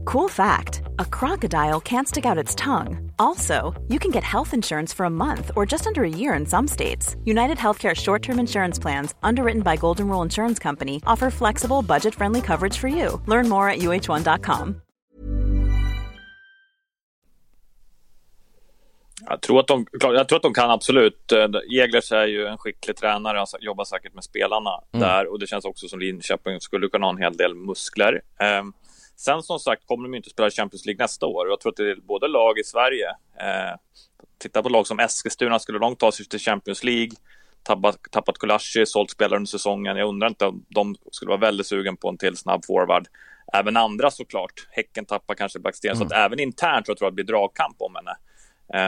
Cool fact a crocodile can't stick out its tongue. Also, you can get health insurance for a month or just under a year in some states. United Healthcare short term insurance plans, underwritten by Golden Rule Insurance Company, offer flexible, budget friendly coverage for you. Learn more at uh1.com. Jag tror, att de, jag tror att de kan absolut. Jäglers är ju en skicklig tränare, han jobbar säkert med spelarna mm. där och det känns också som Linköping skulle kunna ha en hel del muskler. Um, Sen som sagt kommer de inte spela Champions League nästa år. Jag tror att det är både lag i Sverige. Eh, titta på lag som Eskilstuna, skulle de ta sig till Champions League, tappat, tappat Kulashi, sålt spelare under säsongen. Jag undrar inte om de skulle vara väldigt sugen på en till snabb forward. Även andra såklart. Häcken tappar kanske Blacksten, mm. så att mm. även internt tror jag att det blir dragkamp om henne.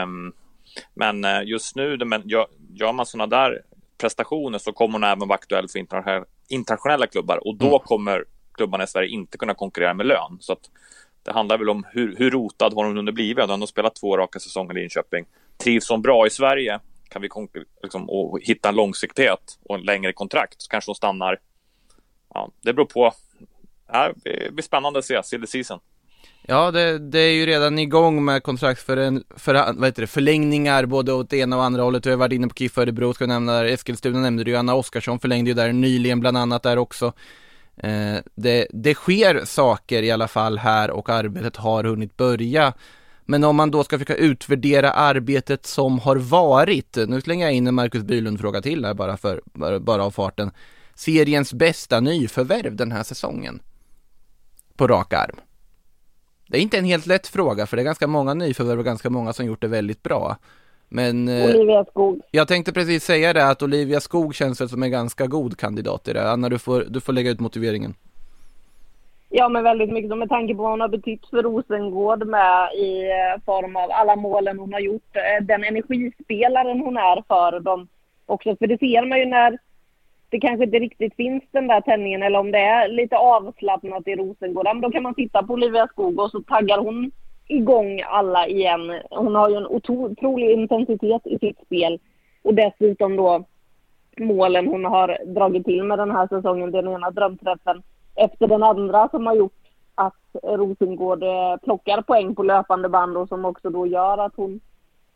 Um, men uh, just nu, men gör, gör man sådana där prestationer så kommer hon även vara aktuell för internationella klubbar och då mm. kommer klubbarna i Sverige inte kunna konkurrera med lön. Så att det handlar väl om hur, hur rotad har hon hunnit blivit. Hon har spelat två raka säsonger i Linköping. Trivs hon bra i Sverige kan vi liksom, och hitta en långsiktighet och en längre kontrakt så kanske hon stannar. Ja, det beror på. Det blir spännande att se, silly season. Ja, det, det, är ju redan igång med kontrakt för, en, för vad heter det, förlängningar både åt ena och andra hållet. Vi har varit inne på KIF Örebro, ska nämna där. Eskilstuna nämnde du ju, Anna Oskarsson förlängde ju där nyligen bland annat där också. Eh, det, det sker saker i alla fall här och arbetet har hunnit börja. Men om man då ska försöka utvärdera arbetet som har varit, nu slänger jag in en Marcus Bylund-fråga till här bara för, bara av farten. Seriens bästa nyförvärv den här säsongen? På rak arm. Det är inte en helt lätt fråga för det är ganska många nyförvärv och ganska många som gjort det väldigt bra. Men eh, Olivia Skog. Jag tänkte precis säga det att Olivia Skog känns väl som en ganska god kandidat i det. Anna, du får, du får lägga ut motiveringen. Ja, men väldigt mycket med tanke på vad hon har betytt för Rosengård med i eh, form av alla målen hon har gjort. Eh, den energispelaren hon är för dem också. För det ser man ju när det kanske inte riktigt finns den där tändningen eller om det är lite avslappnat i Rosengård. Då kan man titta på Olivia Skog och så taggar hon igång alla igen. Hon har ju en otrolig intensitet i sitt spel och dessutom då målen hon har dragit till med den här säsongen, den ena drömträffen efter den andra som har gjort att Rosengård eh, plockar poäng på löpande band och som också då gör att hon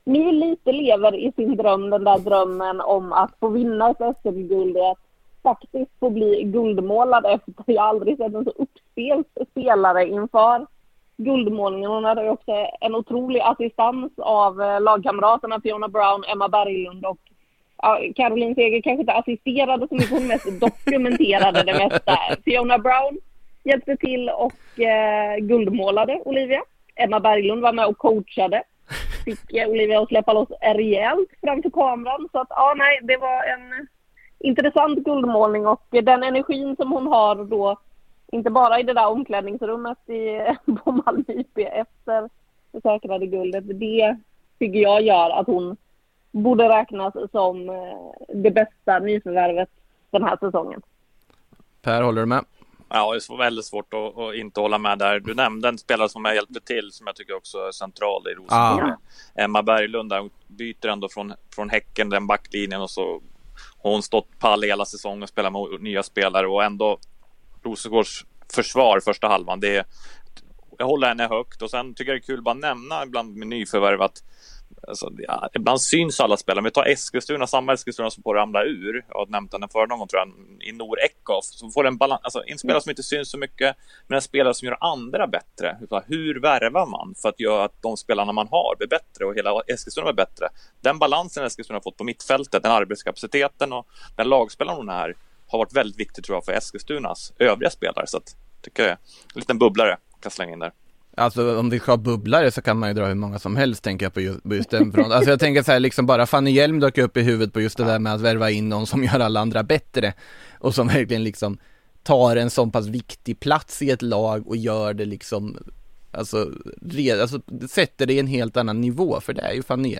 nu lite lever i sin dröm, den där drömmen om att få vinna ett SM-guld, att faktiskt få bli guldmålad efter jag har aldrig sett en så uppspelt spelare inför guldmålningen. Hon hade också en otrolig assistans av eh, lagkamraterna Fiona Brown, Emma Berglund och ja, Caroline Seger kanske inte assisterade så mycket, hon mest dokumenterade det mesta. Fiona Brown hjälpte till och eh, guldmålade Olivia. Emma Berglund var med och coachade. Fick eh, Olivia att släppa loss rejält framför kameran. Så att ja, nej, det var en intressant guldmålning och den energin som hon har då inte bara i det där omklädningsrummet i, på Malmö IP efter det säkrade guldet. Det tycker jag gör att hon borde räknas som eh, det bästa nyförvärvet den här säsongen. Per, håller du med? Ja, det är väldigt svårt att, att, inte hålla med där. Du nämnde en spelare som jag hjälpte till som jag tycker också är central i Rosengård. Ah. Emma Berglund där, hon byter ändå från, från Häcken, den backlinjen och så har hon stått pall hela säsongen och spelat med nya spelare och ändå Rosengårds försvar första halvan. Det är, jag håller henne högt och sen tycker jag det är kul att bara nämna ibland med nyförvärv att Alltså, ja, ibland syns alla spelare. Om vi tar Eskilstuna, samma Eskilstuna som får ramla ur. Jag har nämnt henne förra någon gång tror jag. I Nor Eckhoff. Så får en balans. Alltså en spelare som inte syns så mycket. Men en spelare som gör andra bättre. Hur värvar man för att göra att de spelarna man har blir bättre och hela Eskilstuna blir bättre? Den balansen Eskilstuna har fått på mittfältet, den arbetskapaciteten och den lagspelaren hon är har varit väldigt viktig tror jag för Eskilstunas övriga spelare. Så att, tycker jag, en liten bubblare kan slänga in där. Alltså om vi ska bubblare så kan man ju dra hur många som helst tänker jag på just, just den fronten. Alltså jag tänker så här liksom bara Fanny Hjelm dök upp i huvudet på just det där med att värva in någon som gör alla andra bättre. Och som verkligen liksom tar en så pass viktig plats i ett lag och gör det liksom Alltså, red, alltså sätter det i en helt annan nivå för det är ju Fanny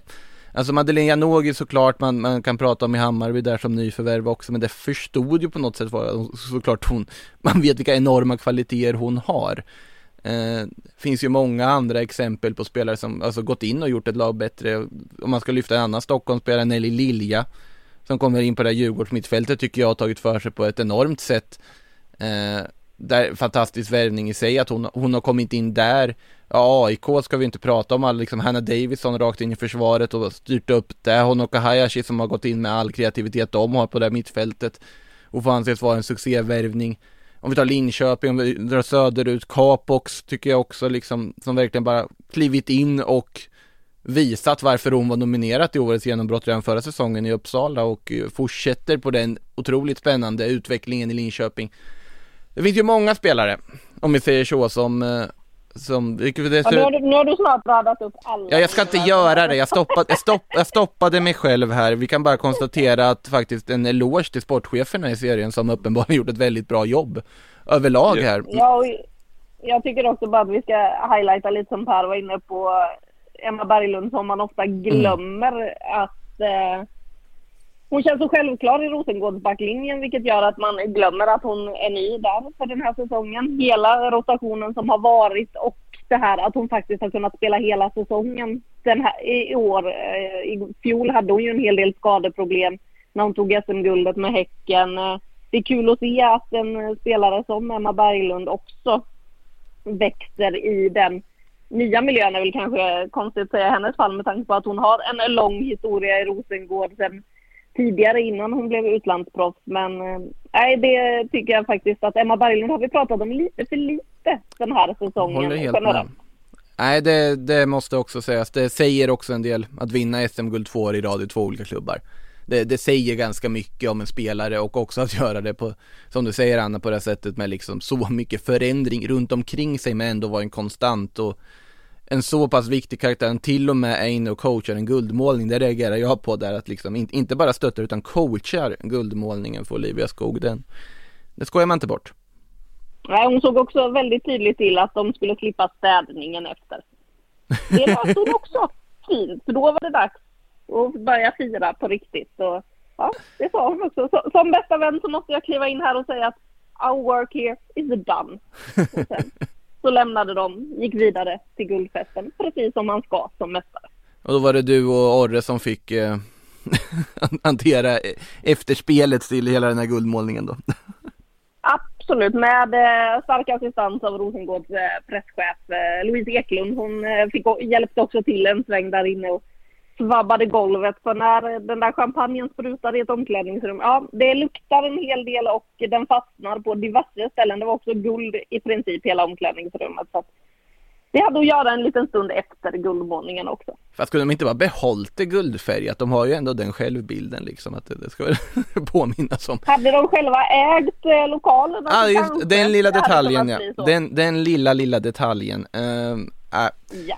Alltså Madeleine Janogy såklart man, man kan prata om i Hammarby där som nyförvärv också men det förstod ju på något sätt var såklart hon Man vet vilka enorma kvaliteter hon har Eh, finns ju många andra exempel på spelare som alltså gått in och gjort ett lag bättre. Om man ska lyfta en annan Stockholmsspelare, Nelly Lilja, som kommer in på det här Djurgårdsmittfältet tycker jag har tagit för sig på ett enormt sätt. Eh, där, fantastisk värvning i sig att hon, hon har kommit in där. Ja, AIK ska vi inte prata om, liksom Hanna Davidson rakt in i försvaret och styrt upp det. Honoka Hayashi som har gått in med all kreativitet de har på det här mittfältet och får anses vara en succévärvning. Om vi tar Linköping, om vi drar söderut, Capox tycker jag också liksom, som verkligen bara klivit in och visat varför hon var nominerad i årets genombrott redan förra säsongen i Uppsala och fortsätter på den otroligt spännande utvecklingen i Linköping. Det finns ju många spelare, om vi säger så, som eh, som, det, ja, nu, har du, nu har du snart radat upp alla. Ja, jag ska inte göra det. Jag, stoppade, jag, stopp, jag stoppade mig själv här. Vi kan bara konstatera att faktiskt en eloge till sportcheferna i serien som uppenbarligen gjort ett väldigt bra jobb överlag här. Ja, och jag tycker också bara att vi ska highlighta lite som Per var inne på Emma Berglund som man ofta glömmer mm. att eh, hon känns så självklar i Rosengårdsbacklinjen vilket gör att man glömmer att hon är ny där för den här säsongen. Hela rotationen som har varit och det här att hon faktiskt har kunnat spela hela säsongen. Den här, i, år, eh, i fjol hade hon ju en hel del skadeproblem när hon tog SM-guldet med Häcken. Eh, det är kul att se att en eh, spelare som Emma Berglund också växer i den nya miljön är väl kanske konstigt att säga i hennes fall med tanke på att hon har en lång historia i Rosengård sedan tidigare innan hon blev utlandsproffs. Men eh, nej, det tycker jag faktiskt att Emma Berglund har vi pratat om lite för lite den här säsongen. Håller helt med. Nej, det, det måste också sägas. Det säger också en del att vinna SM-guld två år i rad i två olika klubbar. Det, det, säger ganska mycket om en spelare och också att göra det på, som du säger Anna, på det här sättet med liksom så mycket förändring runt omkring sig men ändå vara en konstant och en så pass viktig karaktär, till och med är inne och coachar en guldmålning, det reagerar jag på där att liksom inte, bara stöttar utan coachar guldmålningen för Olivia Skog, den, det skojar man inte bort. Nej, hon såg också väldigt tydligt till att de skulle slippa städningen efter. Det löste hon också fint, för då var det dags att börja fira på riktigt. Och, ja, det sa hon också. Så, som bästa vän så måste jag kliva in här och säga att our work here is done. Så lämnade de, gick vidare till guldfesten, precis som man ska som mästare. Och då var det du och Orre som fick eh, hantera efterspelet till hela den här guldmålningen då? Absolut, med eh, stark assistans av Rosengårds eh, presschef eh, Louise Eklund. Hon eh, fick, hjälpte också till en sväng där inne och svabbade golvet. För när den där champagnen sprutar i ett omklädningsrum, ja, det luktar en hel del och den fastnar på diverse ställen. Det var också guld i princip hela omklädningsrummet. Så det hade att göra en liten stund efter guldmålningen också. Fast skulle de inte bara behållit det guldfärgat? De har ju ändå den självbilden liksom att det, ska väl påminnas om. Hade de själva ägt eh, lokalen? Ja, ah, just den lilla detaljen ja. Den, den lilla, lilla detaljen. Uh, äh. Ja.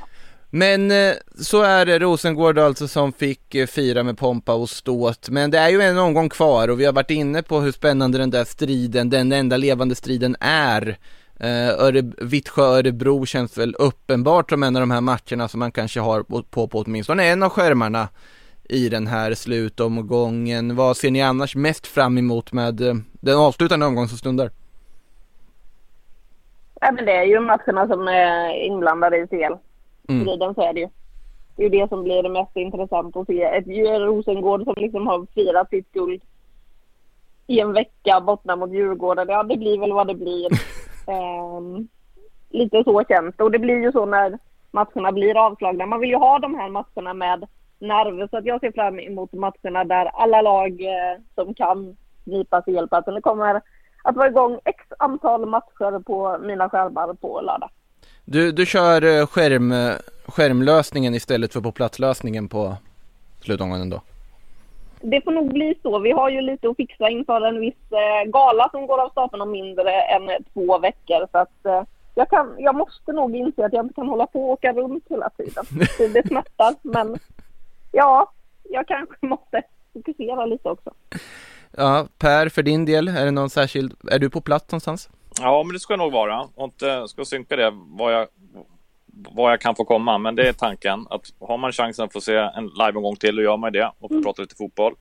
Men eh, så är det Rosengård alltså som fick eh, fira med pompa och ståt. Men det är ju en omgång kvar och vi har varit inne på hur spännande den där striden, den enda levande striden är. Eh, Öre, Vittsjö-Örebro känns väl uppenbart som en av de här matcherna som man kanske har på, på, åtminstone en av skärmarna i den här slutomgången. Vad ser ni annars mest fram emot med den avslutande omgången som stundar? Ja, men det är ju matcherna som är inblandade i CL mm. striden så är det ju. Det är ju det som blir det mest intressant att se. Ett Rosengård som liksom har firat sitt guld i en vecka borta mot Djurgården. Ja, det blir väl vad det blir. um, lite så känns det. Och det blir ju så när matcherna blir avslagna. Man vill ju ha de här matcherna med nerver. Så att jag ser fram emot matcherna där alla lag eh, som kan knipa sig hjälplatsen. Det kommer att vara igång x antal matcher på mina skärmar på lördag. Du, du kör eh, skärm, skärmlösningen istället för på platslösningen på slutomgången då? Det får nog bli så. Vi har ju lite att fixa inför en viss eh, gala som går av stapeln om mindre än två veckor. Så att, eh, jag, kan, jag måste nog inse att jag inte kan hålla på och åka runt hela tiden. Det smärtar, men ja, jag kanske måste fokusera lite också. Ja, Per, för din del, är det någon särskild, är du på plats någonstans? Ja, men det ska jag nog vara. Och inte ska synka det var jag, var jag kan få komma. Men det är tanken att har man chansen att få se en live-omgång till, då gör man det och får mm. prata lite fotboll.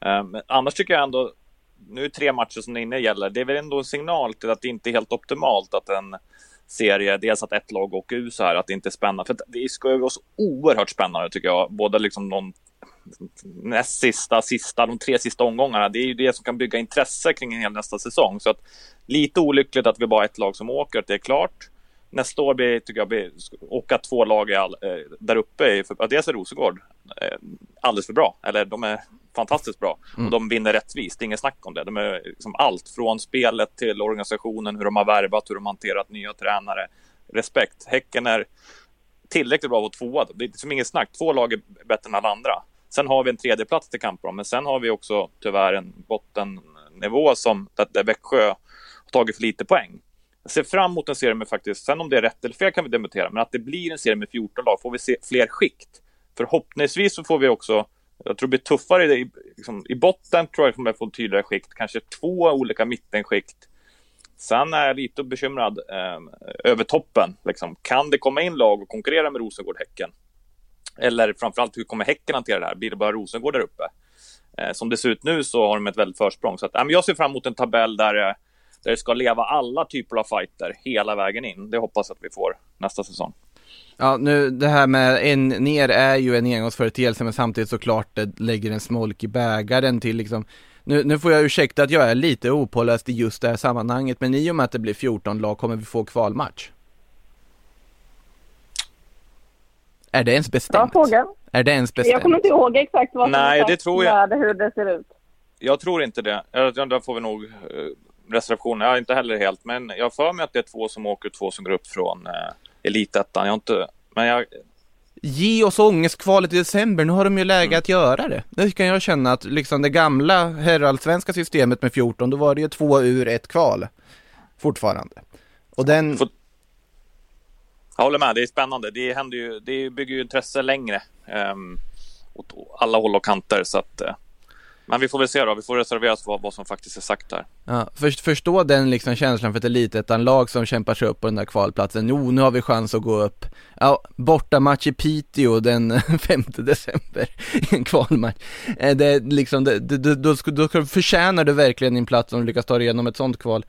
Eh, men annars tycker jag ändå, nu är det tre matcher som det inne gäller. Det är väl ändå en signal till att det inte är helt optimalt att en serie. Dels att ett lag åker ur så här, att det inte är spännande. För det ska ju vara så oerhört spännande tycker jag. Både liksom de näst sista, sista, de tre sista omgångarna. Det är ju det som kan bygga intresse kring en hel nästa säsong. Så att lite olyckligt att vi bara har ett lag som åker, att det är klart. Nästa år blir, tycker jag, blir, åka två lag i all, eh, där uppe. För, dels är Rosengård eh, alldeles för bra, eller de är fantastiskt bra och de vinner rättvist, inget snack om det. De är liksom allt från spelet till organisationen, hur de har värvat, hur de har hanterat nya tränare. Respekt. Häcken är tillräckligt bra att vara tvåa. Det är liksom inget snack. Två lag är bättre än alla andra. Sen har vi en tredje plats till kamp om, men sen har vi också tyvärr en bottennivå som där Växjö har tagit för lite poäng. Jag ser fram emot en serie med faktiskt, sen om det är rätt eller fel kan vi debattera, men att det blir en serie med 14 lag, får vi se fler skikt. Förhoppningsvis så får vi också, jag tror det blir tuffare i, liksom, i botten, tror jag kommer få tydligare skikt, kanske två olika mittenskikt. Sen är jag lite bekymrad eh, över toppen. Liksom. Kan det komma in lag och konkurrera med Rosengård Häcken? Eller framförallt, hur kommer Häcken hantera det här? Blir det bara Rosengård där uppe? Eh, som det ser ut nu så har de ett väldigt försprång. Så att, eh, jag ser fram emot en tabell där, eh, där det ska leva alla typer av fighter hela vägen in. Det hoppas jag att vi får nästa säsong. Ja, nu det här med en ner är ju en engångsföreteelse men samtidigt såklart det lägger en smolk i bägaren till liksom nu, nu får jag ursäkta att jag är lite opåläst i just det här sammanhanget men i och med att det blir 14 lag kommer vi få kvalmatch. Är det ens Bra bestämt? fråga. Är det ens bestämt? Jag kommer inte ihåg exakt vad som Nej, är det tror jag. med hur det ser ut. Jag tror inte det. Där får vi nog eh, reservation. Jag är inte heller helt, men jag för mig att det är två som åker två som går upp från eh, elitettan. Jag har inte, men jag, Ge oss ångestkvalet i december, nu har de ju läge att göra det. Det kan jag känna att liksom det gamla herrallsvenska systemet med 14, då var det ju två ur ett kval. Fortfarande. Och den, Får- jag håller med, det är spännande. Det, händer ju, det bygger ju intresse längre um, åt alla håll och kanter. Så att, uh, men vi får väl se då, vi får reservera oss vad, vad som faktiskt är sagt där. ja, först, förstå den liksom känslan för ett elitettan-lag som kämpar sig upp på den där kvalplatsen. Jo, nu har vi chans att gå upp. Ja, bortamatch i Piteå den 5 december, i en kvalmatch. Eh, det liksom, det, det, då, då förtjänar du verkligen din plats om du lyckas ta dig igenom ett sånt kval.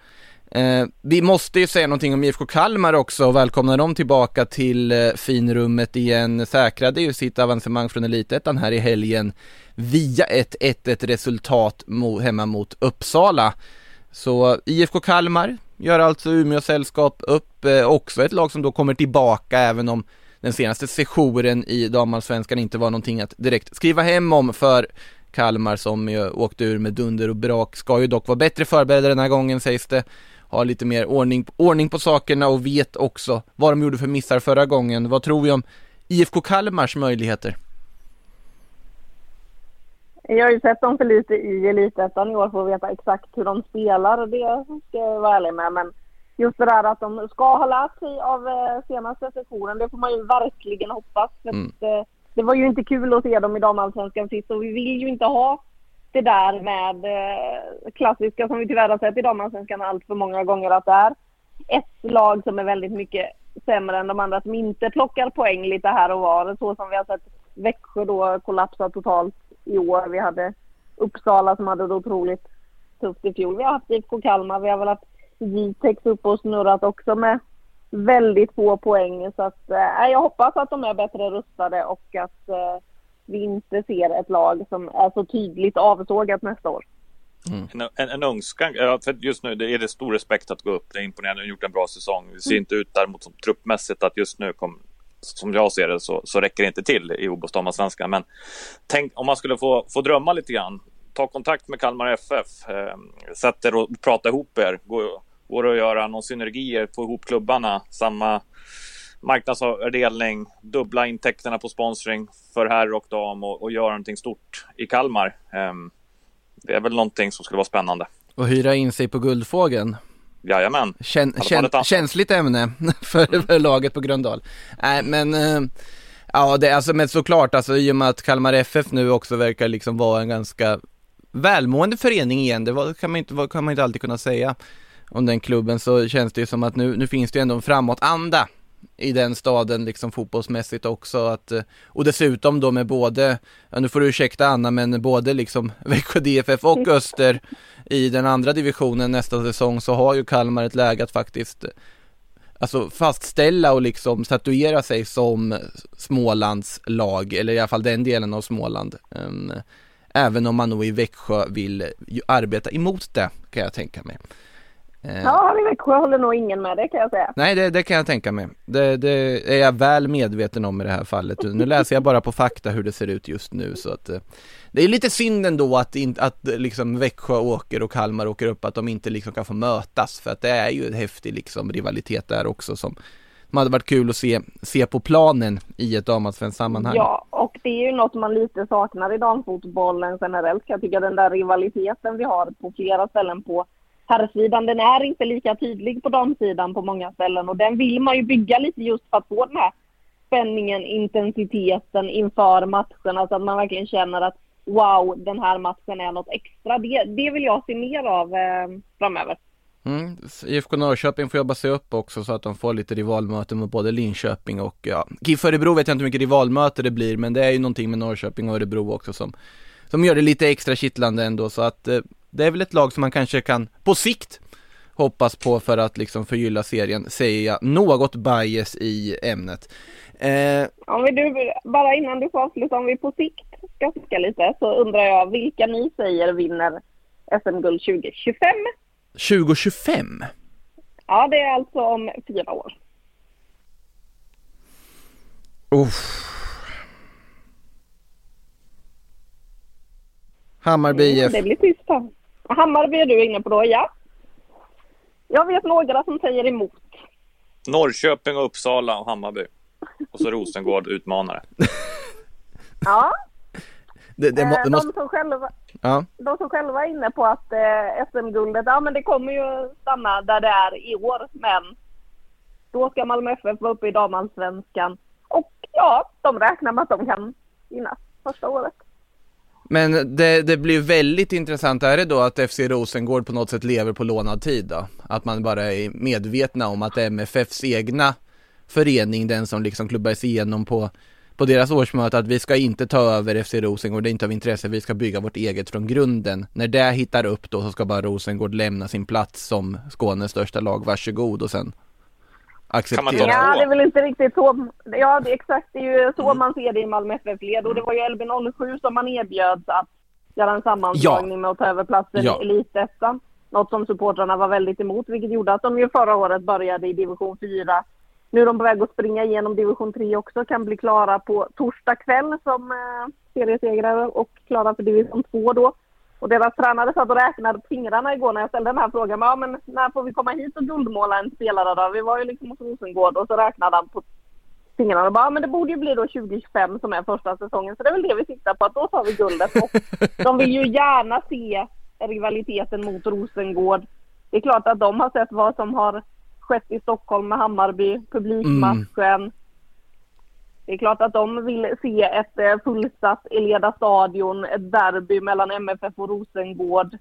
Eh, vi måste ju säga någonting om IFK Kalmar också och välkomna dem tillbaka till eh, finrummet igen. Säkrade ju sitt avancemang från Elitettan här i helgen via ett 1-1 resultat mo- hemma mot Uppsala. Så eh, IFK Kalmar gör alltså Umeå sällskap upp, eh, också ett lag som då kommer tillbaka även om den senaste sessionen i damallsvenskan inte var någonting att direkt skriva hem om för Kalmar som ju åkte ur med dunder och brak, ska ju dock vara bättre förberedda den här gången sägs det. Har lite mer ordning, ordning på sakerna och vet också vad de gjorde för missar förra gången. Vad tror vi om IFK Kalmars möjligheter? Jag har ju sett dem för lite i Elitettan i år för att veta exakt hur de spelar. Det ska jag vara ärlig med. Men just det där att de ska ha lärt sig av eh, senaste sessionen, det får man ju verkligen hoppas. Mm. eh, det var ju inte kul att se dem i damallsvenskan sist och vi vill ju inte ha det där med eh, klassiska som vi tyvärr har sett i damallsvenskan allt för många gånger att det är ett lag som är väldigt mycket sämre än de andra som inte plockar poäng lite här och var. Så som vi har sett Växjö då kollapsa totalt i år. Vi hade Uppsala som hade det otroligt tufft i fjol. Vi har haft IFK Kalmar, vi har väl haft Jitex upp och snurrat också med väldigt få poäng. Så att, eh, jag hoppas att de är bättre rustade och att eh, vi inte ser ett lag som är så tydligt avsågat nästa år. En, en, en önskan, för just nu det är det stor respekt att gå upp. Det är imponerande, de har gjort en bra säsong. Det ser inte ut däremot som truppmässigt att just nu kom, som jag ser det så, så räcker det inte till i OBOS damallsvenskan. Men tänk om man skulle få, få drömma lite grann. Ta kontakt med Kalmar FF. Eh, sätt er och prata ihop er. Går, går det att göra någon synergier, få ihop klubbarna. Samma marknadsavdelning, dubbla intäkterna på sponsring för herr och dam och, och göra någonting stort i Kalmar. Eh, det är väl någonting som skulle vara spännande. Och hyra in sig på Guldfågeln. Jajamän. Kän, kän, känsligt ämne för, för laget på Gröndal. Nej men, eh, ja det alltså men såklart alltså i och med att Kalmar FF nu också verkar liksom vara en ganska välmående förening igen, det var, kan, man inte, kan man inte alltid kunna säga om den klubben så känns det ju som att nu, nu finns det ju ändå en framåtanda i den staden liksom fotbollsmässigt också att, eh, och dessutom då med både, ja nu får du ursäkta Anna men både liksom Växjö DFF och Öster i den andra divisionen nästa säsong så har ju Kalmar ett läge att faktiskt alltså fastställa och liksom statuera sig som Smålands lag, eller i alla fall den delen av Småland. Um, även om man nog i Växjö vill arbeta emot det, kan jag tänka mig. Eh, ja, i Växjö håller nog ingen med det kan jag säga. Nej, det, det kan jag tänka mig. Det, det, är jag väl medveten om i det här fallet. Nu läser jag bara på fakta hur det ser ut just nu så att eh, det är lite synd ändå att, in, att liksom Växjö åker och Kalmar åker upp, att de inte liksom kan få mötas för att det är ju en häftig liksom rivalitet där också som som hade varit kul att se, se på planen i ett damallsvenskt sammanhang. Ja, och det är ju något man lite saknar i damfotbollen generellt jag tycka. Den där rivaliteten vi har på flera ställen på herrsidan, den är inte lika tydlig på damsidan på många ställen och den vill man ju bygga lite just för att få den här spänningen, intensiteten inför matcherna så alltså att man verkligen känner att wow, den här matchen är något extra. Det, det vill jag se mer av eh, framöver. Mm. IFK Norrköping får jobba sig upp också så att de får lite rivalmöten mot både Linköping och ja, GIF Örebro vet jag inte hur mycket rivalmöte det blir men det är ju någonting med Norrköping och Örebro också som, som gör det lite extra kittlande ändå så att eh, det är väl ett lag som man kanske kan på sikt hoppas på för att liksom förgylla serien, säger jag något bias i ämnet. Eh... Om vi du, bara innan du får avsluta, om vi på sikt ska snacka lite så undrar jag vilka ni säger vinner SM-guld 2025? 2025? Ja, det är alltså om fyra år. Uff. Hammarby IF. Mm, det blir tyst här. Hammarby är du inne på då, ja. Jag vet några som säger emot. Norrköping, och Uppsala och Hammarby. Och så Rosengård utmanare. ja. Det, det, det måste... de, som själva, ja. de som själva är inne på att eh, SM-guldet, ja men det kommer ju stanna där det är i år. Men då ska Malmö FF vara uppe i damallsvenskan. Och ja, de räknar med att de kan vinna första året. Men det, det blir väldigt intressant, är det då att FC Rosengård på något sätt lever på lånad tid då? Att man bara är medvetna om att MFFs egna förening, den som liksom klubbades igenom på, på deras årsmöte, att vi ska inte ta över FC Rosengård, det är inte av intresse, vi ska bygga vårt eget från grunden. När det hittar upp då så ska bara Rosengård lämna sin plats som Skånes största lag, varsågod och sen acceptera. Ja, det är väl inte riktigt så. Ja, det är exakt. Det är ju så mm. man ser det i Malmö FF-led. Och det var ju LB07 som man erbjöds att göra en sammanslagning ja. med att ta över platsen ja. i Elitettan. Något som supportrarna var väldigt emot, vilket gjorde att de ju förra året började i division 4. Nu är de på väg att springa igenom division 3 också, kan bli klara på torsdag kväll som eh, seriesegrare och klara för division 2 då. Och deras tränare satt och räknade på fingrarna igår när jag ställde den här frågan. Men, ja, men när får vi komma hit och guldmåla en spelare då? Vi var ju liksom hos Rosengård och så räknade han på fingrarna och bara, men det borde ju bli då 2025 som är första säsongen. Så det är väl det vi siktar på, att då tar vi guldet. Och de vill ju gärna se rivaliteten mot Rosengård. Det är klart att de har sett vad som har skett i Stockholm med Hammarby, publikmatchen. Mm det är klart att de vill se ett eh, fullsatt Eleda stadion, ett derby mellan MFF och Rosengård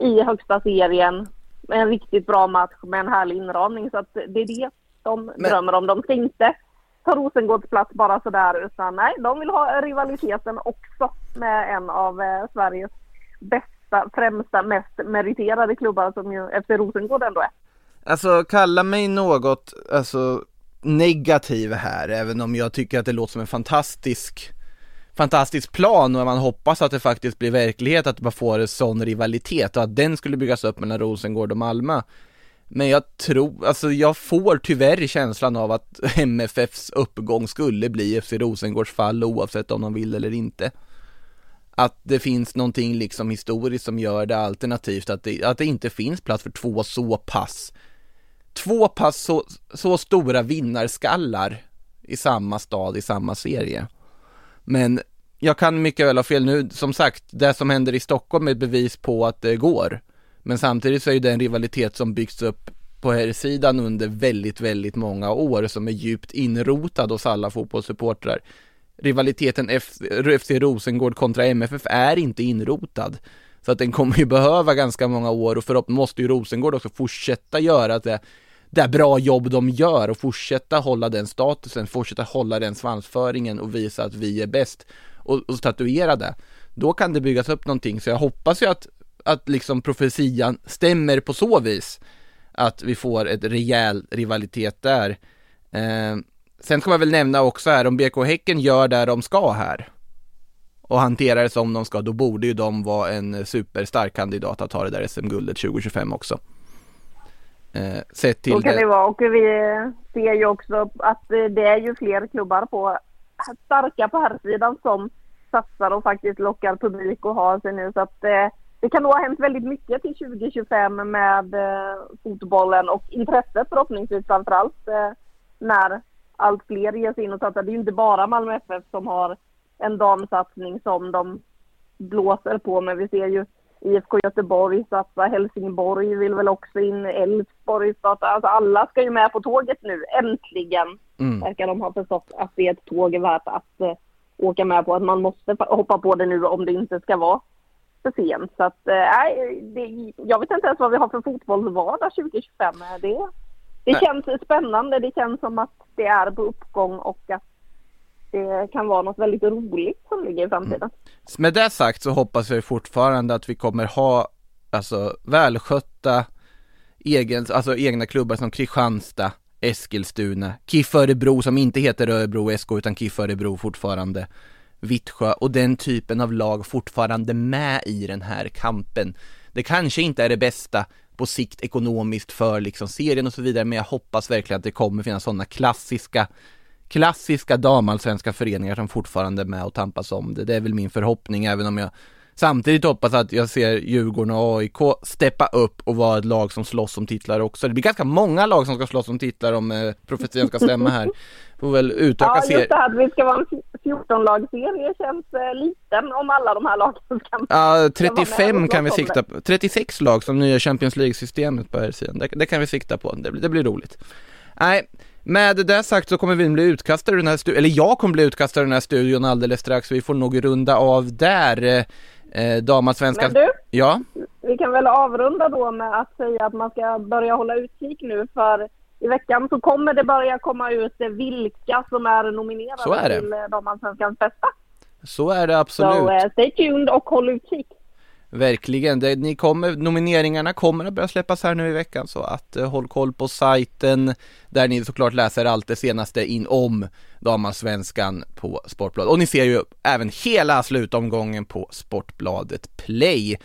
i högsta serien. En riktigt bra match med en härlig inramning. Så att det är det de Men... drömmer om. De ska inte ta Rosengårds plats bara sådär utan nej, de vill ha rivaliteten också med en av eh, Sveriges bästa, främsta, mest meriterade klubbar som ju FC Rosengård ändå är. Alltså kalla mig något, alltså negativ här, även om jag tycker att det låter som en fantastisk fantastisk plan och man hoppas att det faktiskt blir verklighet, att man får en sån rivalitet och att den skulle byggas upp mellan Rosengård och Malmö. Men jag tror, alltså jag får tyvärr känslan av att MFFs uppgång skulle bli FC Rosengårds fall oavsett om de vill eller inte. Att det finns någonting liksom historiskt som gör det alternativt, att det, att det inte finns plats för två så pass två pass så, så stora vinnarskallar i samma stad, i samma serie. Men jag kan mycket väl ha fel nu, som sagt, det som händer i Stockholm är ett bevis på att det går. Men samtidigt så är det en rivalitet som byggts upp på här sidan under väldigt, väldigt många år som är djupt inrotad hos alla fotbollssupportrar. Rivaliteten FC Rosengård kontra MFF är inte inrotad. Så att den kommer ju behöva ganska många år och förhoppningsvis måste ju Rosengård också fortsätta göra det det bra jobb de gör och fortsätta hålla den statusen, fortsätta hålla den svansföringen och visa att vi är bäst och, och statuera det. Då kan det byggas upp någonting, så jag hoppas ju att, att liksom profetian stämmer på så vis att vi får ett rejäl rivalitet där. Eh, sen ska man väl nämna också här, om BK Häcken gör det de ska här och hanterar det som de ska, då borde ju de vara en superstark kandidat att ta det där SM-guldet 2025 också. Eh, sett till så kan det, vara och vi ser ju också att det är ju fler klubbar på starka på här sidan som satsar och faktiskt lockar publik och har sig nu så att eh, det kan nog ha hänt väldigt mycket till 2025 med eh, fotbollen och intresset förhoppningsvis framförallt eh, när allt fler ger sig in och satsar. Det är ju inte bara Malmö FF som har en damsatsning som de blåser på men vi ser ju IFK Göteborg satsa, Helsingborg vill väl också in, Elfsborg starta. Alltså alla ska ju med på tåget nu, äntligen. Mm. Verkar de ha förstått att det är ett tåg värt att eh, åka med på, att man måste hoppa på det nu om det inte ska vara för sent. Så att, eh, jag vet inte ens vad vi har för fotbollsvardag 2025. Det, det känns spännande, det känns som att det är på uppgång och att det kan vara något väldigt roligt som ligger i framtiden. Mm. Med det sagt så hoppas jag fortfarande att vi kommer ha alltså välskötta egen, alltså egna klubbar som Kristianstad, Eskilstuna, KIF Örebro som inte heter Örebro SK utan KIF Örebro fortfarande, Vittsjö och den typen av lag fortfarande med i den här kampen. Det kanske inte är det bästa på sikt ekonomiskt för liksom serien och så vidare men jag hoppas verkligen att det kommer finnas sådana klassiska klassiska damallsvenska föreningar som fortfarande är med och tampas om det. Det är väl min förhoppning, även om jag samtidigt hoppas att jag ser Djurgården och AIK steppa upp och vara ett lag som slåss om titlar också. Det blir ganska många lag som ska slåss om titlar om eh, profetian ska stämma här. Får väl utöka Ja, just det här att vi ska vara en 14-lagsserie känns eh, liten om alla de här lagen ska Ja, 35 kan vi sikta på. 36 lag som nya Champions League-systemet på här sidan. Det, det, kan vi sikta på. Det, det blir roligt. Nej, med det sagt så kommer vi bli utkastade ur den här studion, eller jag kommer bli utkastad ur den här studion alldeles strax, vi får nog runda av där. Eh, damallsvenskan. Men du, ja? vi kan väl avrunda då med att säga att man ska börja hålla utkik nu för i veckan så kommer det börja komma ut vilka som är nominerade är till damallsvenskans bästa. Så är det absolut. Så uh, stay tuned och håll utkik. Verkligen, det, ni kommer, nomineringarna kommer att börja släppas här nu i veckan så att eh, håll koll på sajten där ni såklart läser allt det senaste in om damallsvenskan på Sportbladet. Och ni ser ju även hela slutomgången på Sportbladet Play.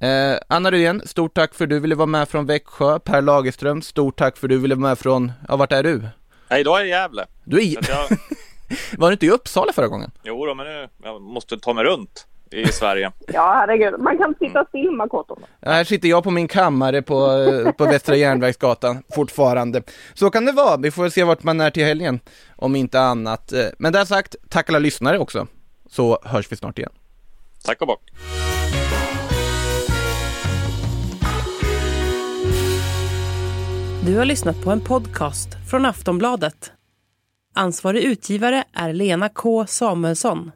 Eh, Anna Rydén, stort tack för att du ville vara med från Växjö. Per Lagerström, stort tack för att du ville vara med från, ja vart är du? Nej, idag är jag i Gävle. Du är i... Jag... Var du inte i Uppsala förra gången? Jo då, men nu, jag måste ta mig runt i Sverige. ja, herregud. Man kan sitta still med Makoto. Här sitter jag på min kammare på, på Västra Järnvägsgatan fortfarande. Så kan det vara. Vi får se vart man är till helgen, om inte annat. Men det sagt, tack alla lyssnare också. Så hörs vi snart igen. Tack och bock. Du har lyssnat på en podcast från Aftonbladet. Ansvarig utgivare är Lena K Samuelsson.